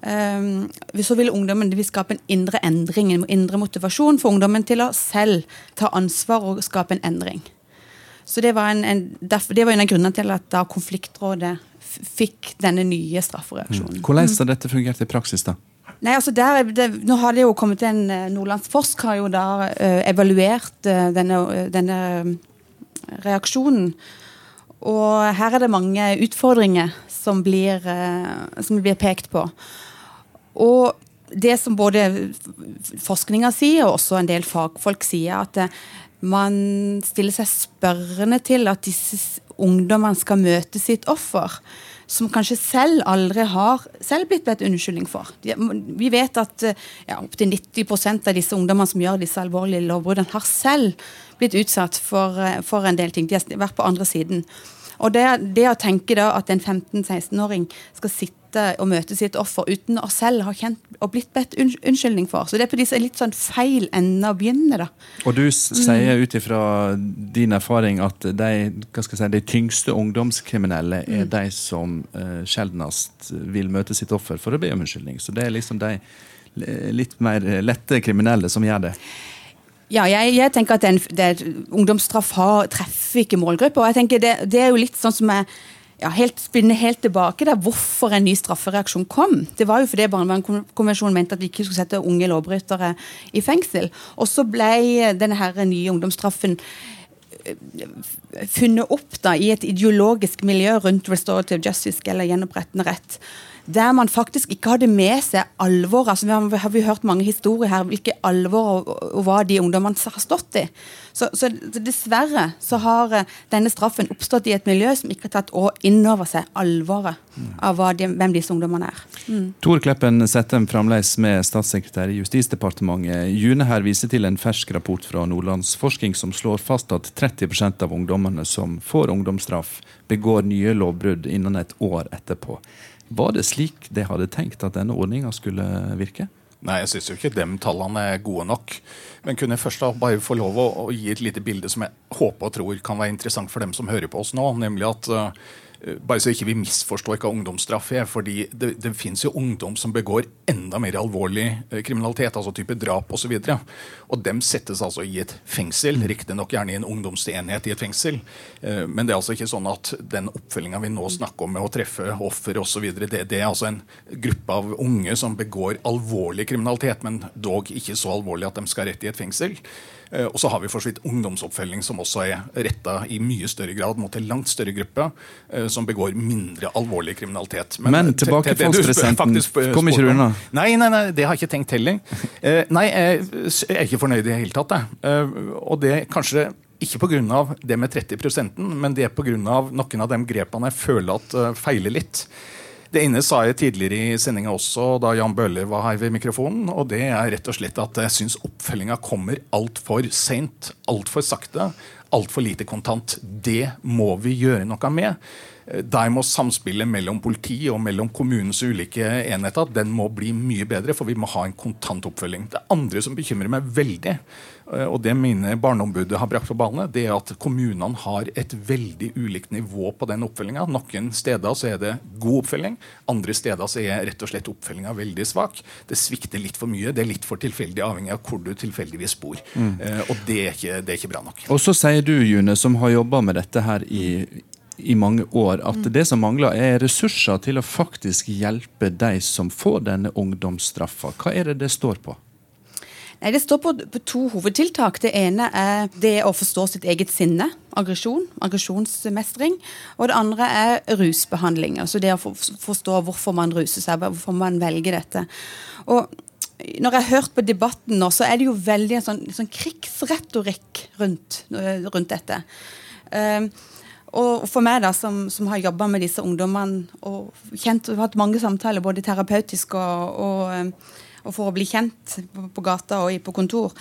så vil ungdommen vil skape en indre endring, en indre motivasjon for ungdommen til å selv ta ansvar og skape en endring. Så Det var en, en, det var en av grunnene til at da konfliktrådet fikk denne nye straffereaksjonen. Hvordan har dette fungert i praksis, da? Nei, altså der, er det, nå har det jo kommet en eh, Nordlandsforsk har jo da uh, evaluert uh, denne, denne reaksjonen. Og her er det mange utfordringer som blir, uh, som blir pekt på. Og det som både forskninga sier, og også en del fagfolk sier, at eh, man stiller seg spørrende til at disse ungdommene skal møte sitt offer, som kanskje selv aldri har selv blitt bedt unnskyldning for. Vi vet at eh, ja, opptil 90% av disse ungdommene som gjør disse alvorlige lovbruddene, har selv blitt utsatt for, eh, for en del ting. De har vært på andre siden. Og det, det å tenke da at en 15-16-åring skal sitte og møte sitt offer uten å selv ha kjent og blitt bedt unnskyldning for. Så det er på disse litt sånn feil ender å begynne, da. Og du sier ut ifra din erfaring at de, si, de tyngste ungdomskriminelle er Mm. de som uh, sjeldnest vil møte sitt offer for å be om unnskyldning. Så det er liksom de eh, litt mer eh, lette kriminelle som gjør det. Ja, jeg, jeg tenker at den, det, ungdomsstraff treffer ikke målgruppa. Og jeg tenker det, det er jo litt sånn som jeg ja, helt, spinner helt tilbake der, hvorfor en ny straffereaksjon kom. Det var jo fordi Barnevernskonvensjonen mente at vi ikke skulle sette unge lovbrytere i fengsel. Og så ble denne her nye ungdomsstraffen eh, funnet opp da, i et ideologisk miljø rundt restorative justice, eller gjenopprettende rett. Der man faktisk ikke hadde med seg alvor. altså Vi har, vi hørt mange historier her hvilke alvor og, og hva de ungdommene har stått i. Så, så dessverre så har eh, denne straffen oppstått i et miljø som ikke har tatt inn over seg alvoret av de, hvem disse ungdommene er. Mm. Tor Kleppen setter fremdeles med statssekretær i Justisdepartementet. June her viser til en fersk rapport fra Nordlandsforsking som slår fast at 30% av ungdommene som får ungdomsstraff, begår nye lovbrudd innen et år etterpå. Var det slik de hadde tenkt at denne ordninga skulle virke? Nei, jeg syns jo ikke de tallene er gode nok. Men kunne jeg først da bare få lov å, å gi et lite bilde som jeg håper og tror kan være interessant for dem som hører på oss nå. Nemlig at Eh, bare så ikke vi misforstår hva ungdomsstraff er. fordi det, det finnes jo ungdom som begår enda mer alvorlig eh, kriminalitet, altså type drap osv. Og, så og dem settes altså i et fengsel, riktignok gjerne i en ungdomsenhet i et fengsel. Eh, men det er altså ikke sånn at den oppfølginga vi nå snakker om med å treffe offer osv., det, det er altså en gruppe av unge som begår alvorlig kriminalitet, men dog ikke så alvorlig at de skal rett i et fengsel. Eh, og så har vi for ungdomsoppfølging, som også er retta i mye større grad mot en langt større gruppe eh, som begår mindre alvorlig kriminalitet. Men, Men tilbakefallsprosenten kommer ikke du unna? Nei, nei, nei, det har jeg ikke tenkt heller. <laughs> Eh, nei, jeg er ikke fornøyd i det hele tatt. Jeg. Og det kanskje ikke pga. det med 30% men det pga. noen av de grepene jeg føler at feiler litt. Det ene sa jeg tidligere i sendinga også, da Jan Bøhler var her ved mikrofonen. og Det er rett og slett at jeg syns oppfølginga kommer altfor seint, altfor sakte, altfor lite kontant. Det må vi gjøre noe med. Der må samspillet mellom politi og mellom kommunens ulike enheter den må bli mye bedre, for vi må ha en kontant oppfølging. Det andre som bekymrer meg veldig, eh, og det mine Barneombudet har brakt på bane, det er at kommunene har et veldig ulikt nivå på den oppfølginga. Noen steder så er det god oppfølging, andre steder så er rett og slett oppfølginga veldig svak. Det svikter litt for mye, det er litt for tilfeldig avhengig av hvor du tilfeldigvis bor. Mm. Eh, og det er, ikke, det er, ikke, bra nok. Og så sier du, June, som har jobba med dette her i i mange år at mm. det som mangler, er ressurser til å faktisk hjelpe de som får denne ungdomsstraffa. Hva er det det står på? Nei, Det står på, på, to hovedtiltak. Det ene er det å forstå sitt eget sinne. Aggresjon. Aggresjonsmestring. Og det andre er rusbehandling. Altså det å forstå hvorfor man ruser seg, hvorfor man velger dette. Og når jeg har hørt på debatten nå, så er det jo veldig en sånn, sånn krigsretorikk rundt, rundt dette. Uh, og for meg, da, som, som har jobba med disse ungdommene og kjent, hatt mange samtaler, både terapeutisk og, og, eh, og, for å bli kjent på, på gata og på kontor,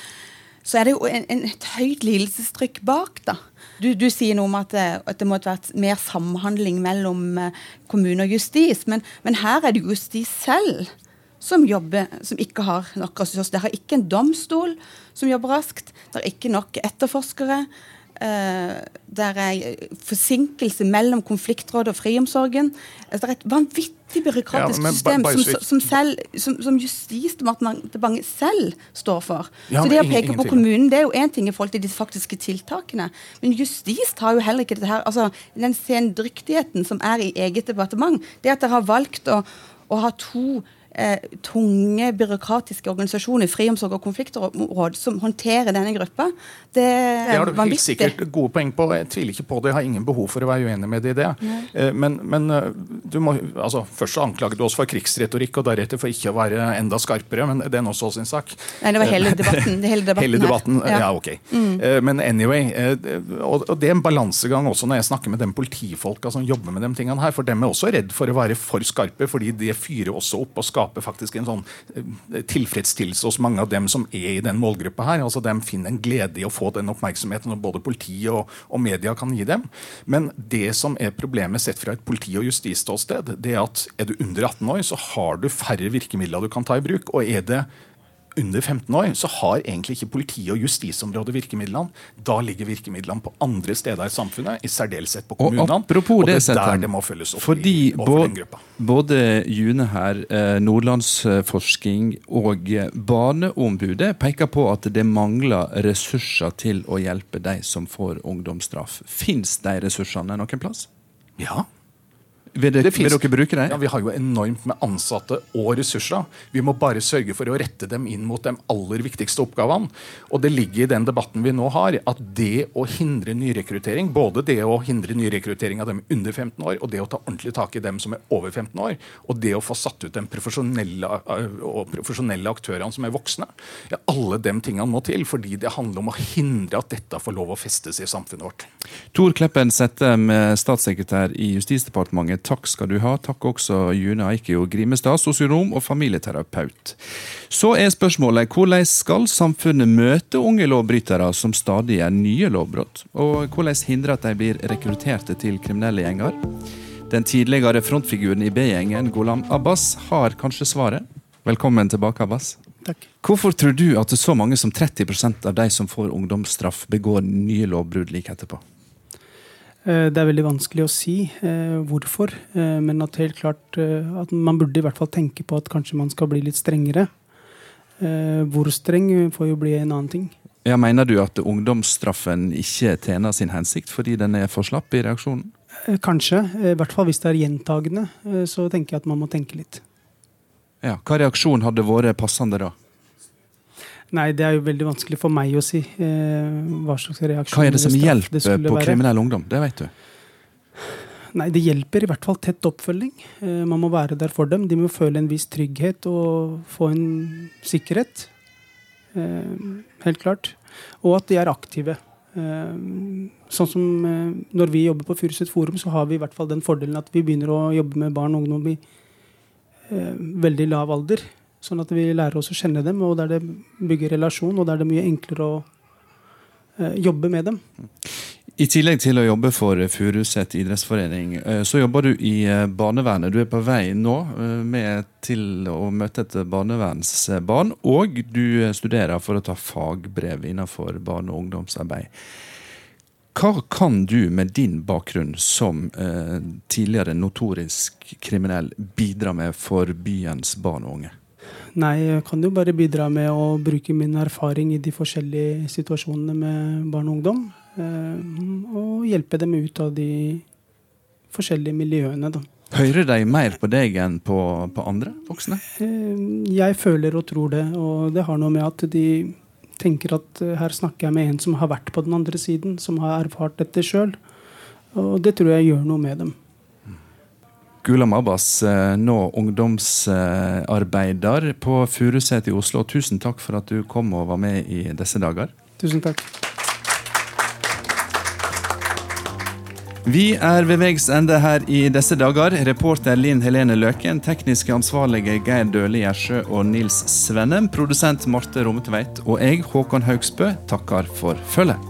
så er det jo en, en, et høyt lidelsestrykk bak. da. Du, du sier noe om at det, at det måtte vært mer samhandling mellom eh, kommune og justis, men, men her er det justis selv som jobber, som ikke har nok ressurser. Det har ikke en domstol som jobber raskt. Det er ikke nok etterforskere. Uh, der er forsinkelse mellom konfliktrådet og friomsorgen. Altså, det er et vanvittig byråkratisk ja, system som, som, selv, som, som, Justisdepartementet selv står for. Ja, så det å peke på kommunen det er jo én ting i forhold til de faktiske tiltakene. Men justis tar jo heller ikke dette her. altså Den sendryktigheten som er i eget departement, det at dere har valgt å, å ha to eh, tunge byråkratiske organisasjoner, friomsorg og konfliktråd, som håndterer denne gruppa. Det, det har du helt sikkert gode poeng på. Jeg tviler ikke på det. Jeg har ingen behov for å være uenig med det i det. Eh, men, men eh, du må, altså, først anklaget du oss for krigsretorikk, og deretter for ikke å være enda skarpere. Men det er nå så sin sak. Nei, det var hele debatten. <laughs> Hele debatten, hele debatten ja. ja. ok. Mm. Eh, men anyway, og, det er en balansegang også når jeg snakker med de politifolka som jobber med de tingene her. For dem er også redd for å være for skarpe, fordi det fyrer også opp og skaper faktisk en sånn eh, tilfredsstillelse hos mange av dem som er i den målgruppa her. altså De finner en glede i å få den oppmerksomheten som både politi og, og, media kan gi dem. Men det som er problemet sett fra et politi- og justisståsted, det er at er du under 18 år, så har du færre virkemidler du kan ta i bruk. og er det under 15 år, så har egentlig ikke politi- og justisområdet virkemidlene. Da ligger virkemidlene på andre steder i samfunnet, i særdeleshet på kommunene. Og, og det er der det må følges opp fordi i, både. Både June her, eh, Nordlandsforsking og Barneombudet peker på at det mangler ressurser til å hjelpe de som får ungdomsstraff. Fins de ressursene noen plass? Ja, vil, det, det vil, dere bruke det? Ja, Vi har jo enormt med ansatte og ressurser. Vi må bare sørge for å rette dem inn mot de aller viktigste oppgavene. Og det ligger i den debatten vi nå har, at det å hindre nyrekruttering, både det å hindre nyrekruttering av dem under 15 år, og det å ta ordentlig tak i dem som er over 15 år, og det å få satt ut de profesjonelle, og profesjonelle aktørene som er voksne, ja, alle de tingene må til, fordi det handler om å hindre at dette får lov å festes i samfunnet vårt. Tor Kleppen Sette, statssekretær i Justisdepartementet takk skal du ha. Takk også June Eikio Grimestad, sosionom og familieterapeut. Så er spørsmålet hvordan skal samfunnet møte unge lovbrytere som stadig gjør nye lovbrudd? Og hvordan hindre at de blir rekrutterte til kriminelle gjenger? Den tidligere frontfiguren i B-gjengen, Golam Abbas, har kanskje svaret. Velkommen tilbake, Abbas. Takk. Hvorfor tror du at så mange som 30% av de som får ungdomsstraff, begår nye lovbrudd like etterpå? Eh, Det er veldig vanskelig å si eh, hvorfor, eh, men at helt klart at man burde i hvert fall tenke på at kanskje man skal bli litt strengere. Eh, Hvor streng får jo bli en annen ting. Ja, Mener du at ungdomsstraffen ikke tjener sin hensikt fordi den er for slapp i reaksjonen? Kanskje, i hvert fall hvis det er gjentagende, så tenker jeg at man må tenke litt. Ja, Hva reaksjon hadde vært passende da? Nei, det er jo veldig vanskelig for meg å si eh, hva slags reaksjon Hva er det som hjelper det på kriminell ungdom? Det vet du. Nei, det hjelper i hvert fall tett oppfølging. Eh, man må være der for dem. De må føle en viss trygghet og få en sikkerhet. Eh, helt klart. Og at de er aktive. Sånn som når vi jobber på Furuset Forum, så har vi i hvert fall den fordelen at vi begynner å jobbe med barn og ungdom i eh, veldig lav alder. Sånn at vi lærer oss å kjenne dem, og der det bygger relasjon, og der det er mye enklere å eh, jobbe med dem. I tillegg til å jobbe for Furuset idrettsforening, eh, så jobber du i eh, barnevernet. Du er på vei nå eh, med til å møte et barnevernsbarn, og du studerer for å ta fagbrev innenfor barne- og ungdomsarbeid. Hva kan du med din bakgrunn som tidligere notorisk kriminell bidra med for byens barn og unge? Nei, jeg kan jo bare bidra med å bruke min erfaring i de forskjellige situasjonene med barn og ungdom. Eh, og hjelpe dem ut av de forskjellige miljøene, da. Hører de mer på deg enn på, på andre voksne? Eh, Jeg føler og tror det, og det har noe med at de tenker at eh, her snakker jeg med en som har vært på den andre siden, som har erfart dette sjøl. Og det tror jeg gjør noe med dem. Gulam Abbas, eh, nå ungdomsarbeider på Furuset i Oslo. Tusen takk for at du kom og var med i disse dager. Tusen takk. Vi er ved veis ende her i disse dager. Reporter Linn Helene Løken, tekniske ansvarlige Geir Døle Gjersjø og Nils Svennem, produsent Marte Rommetveit og jeg, Håkon Haugsbø, takker for følget.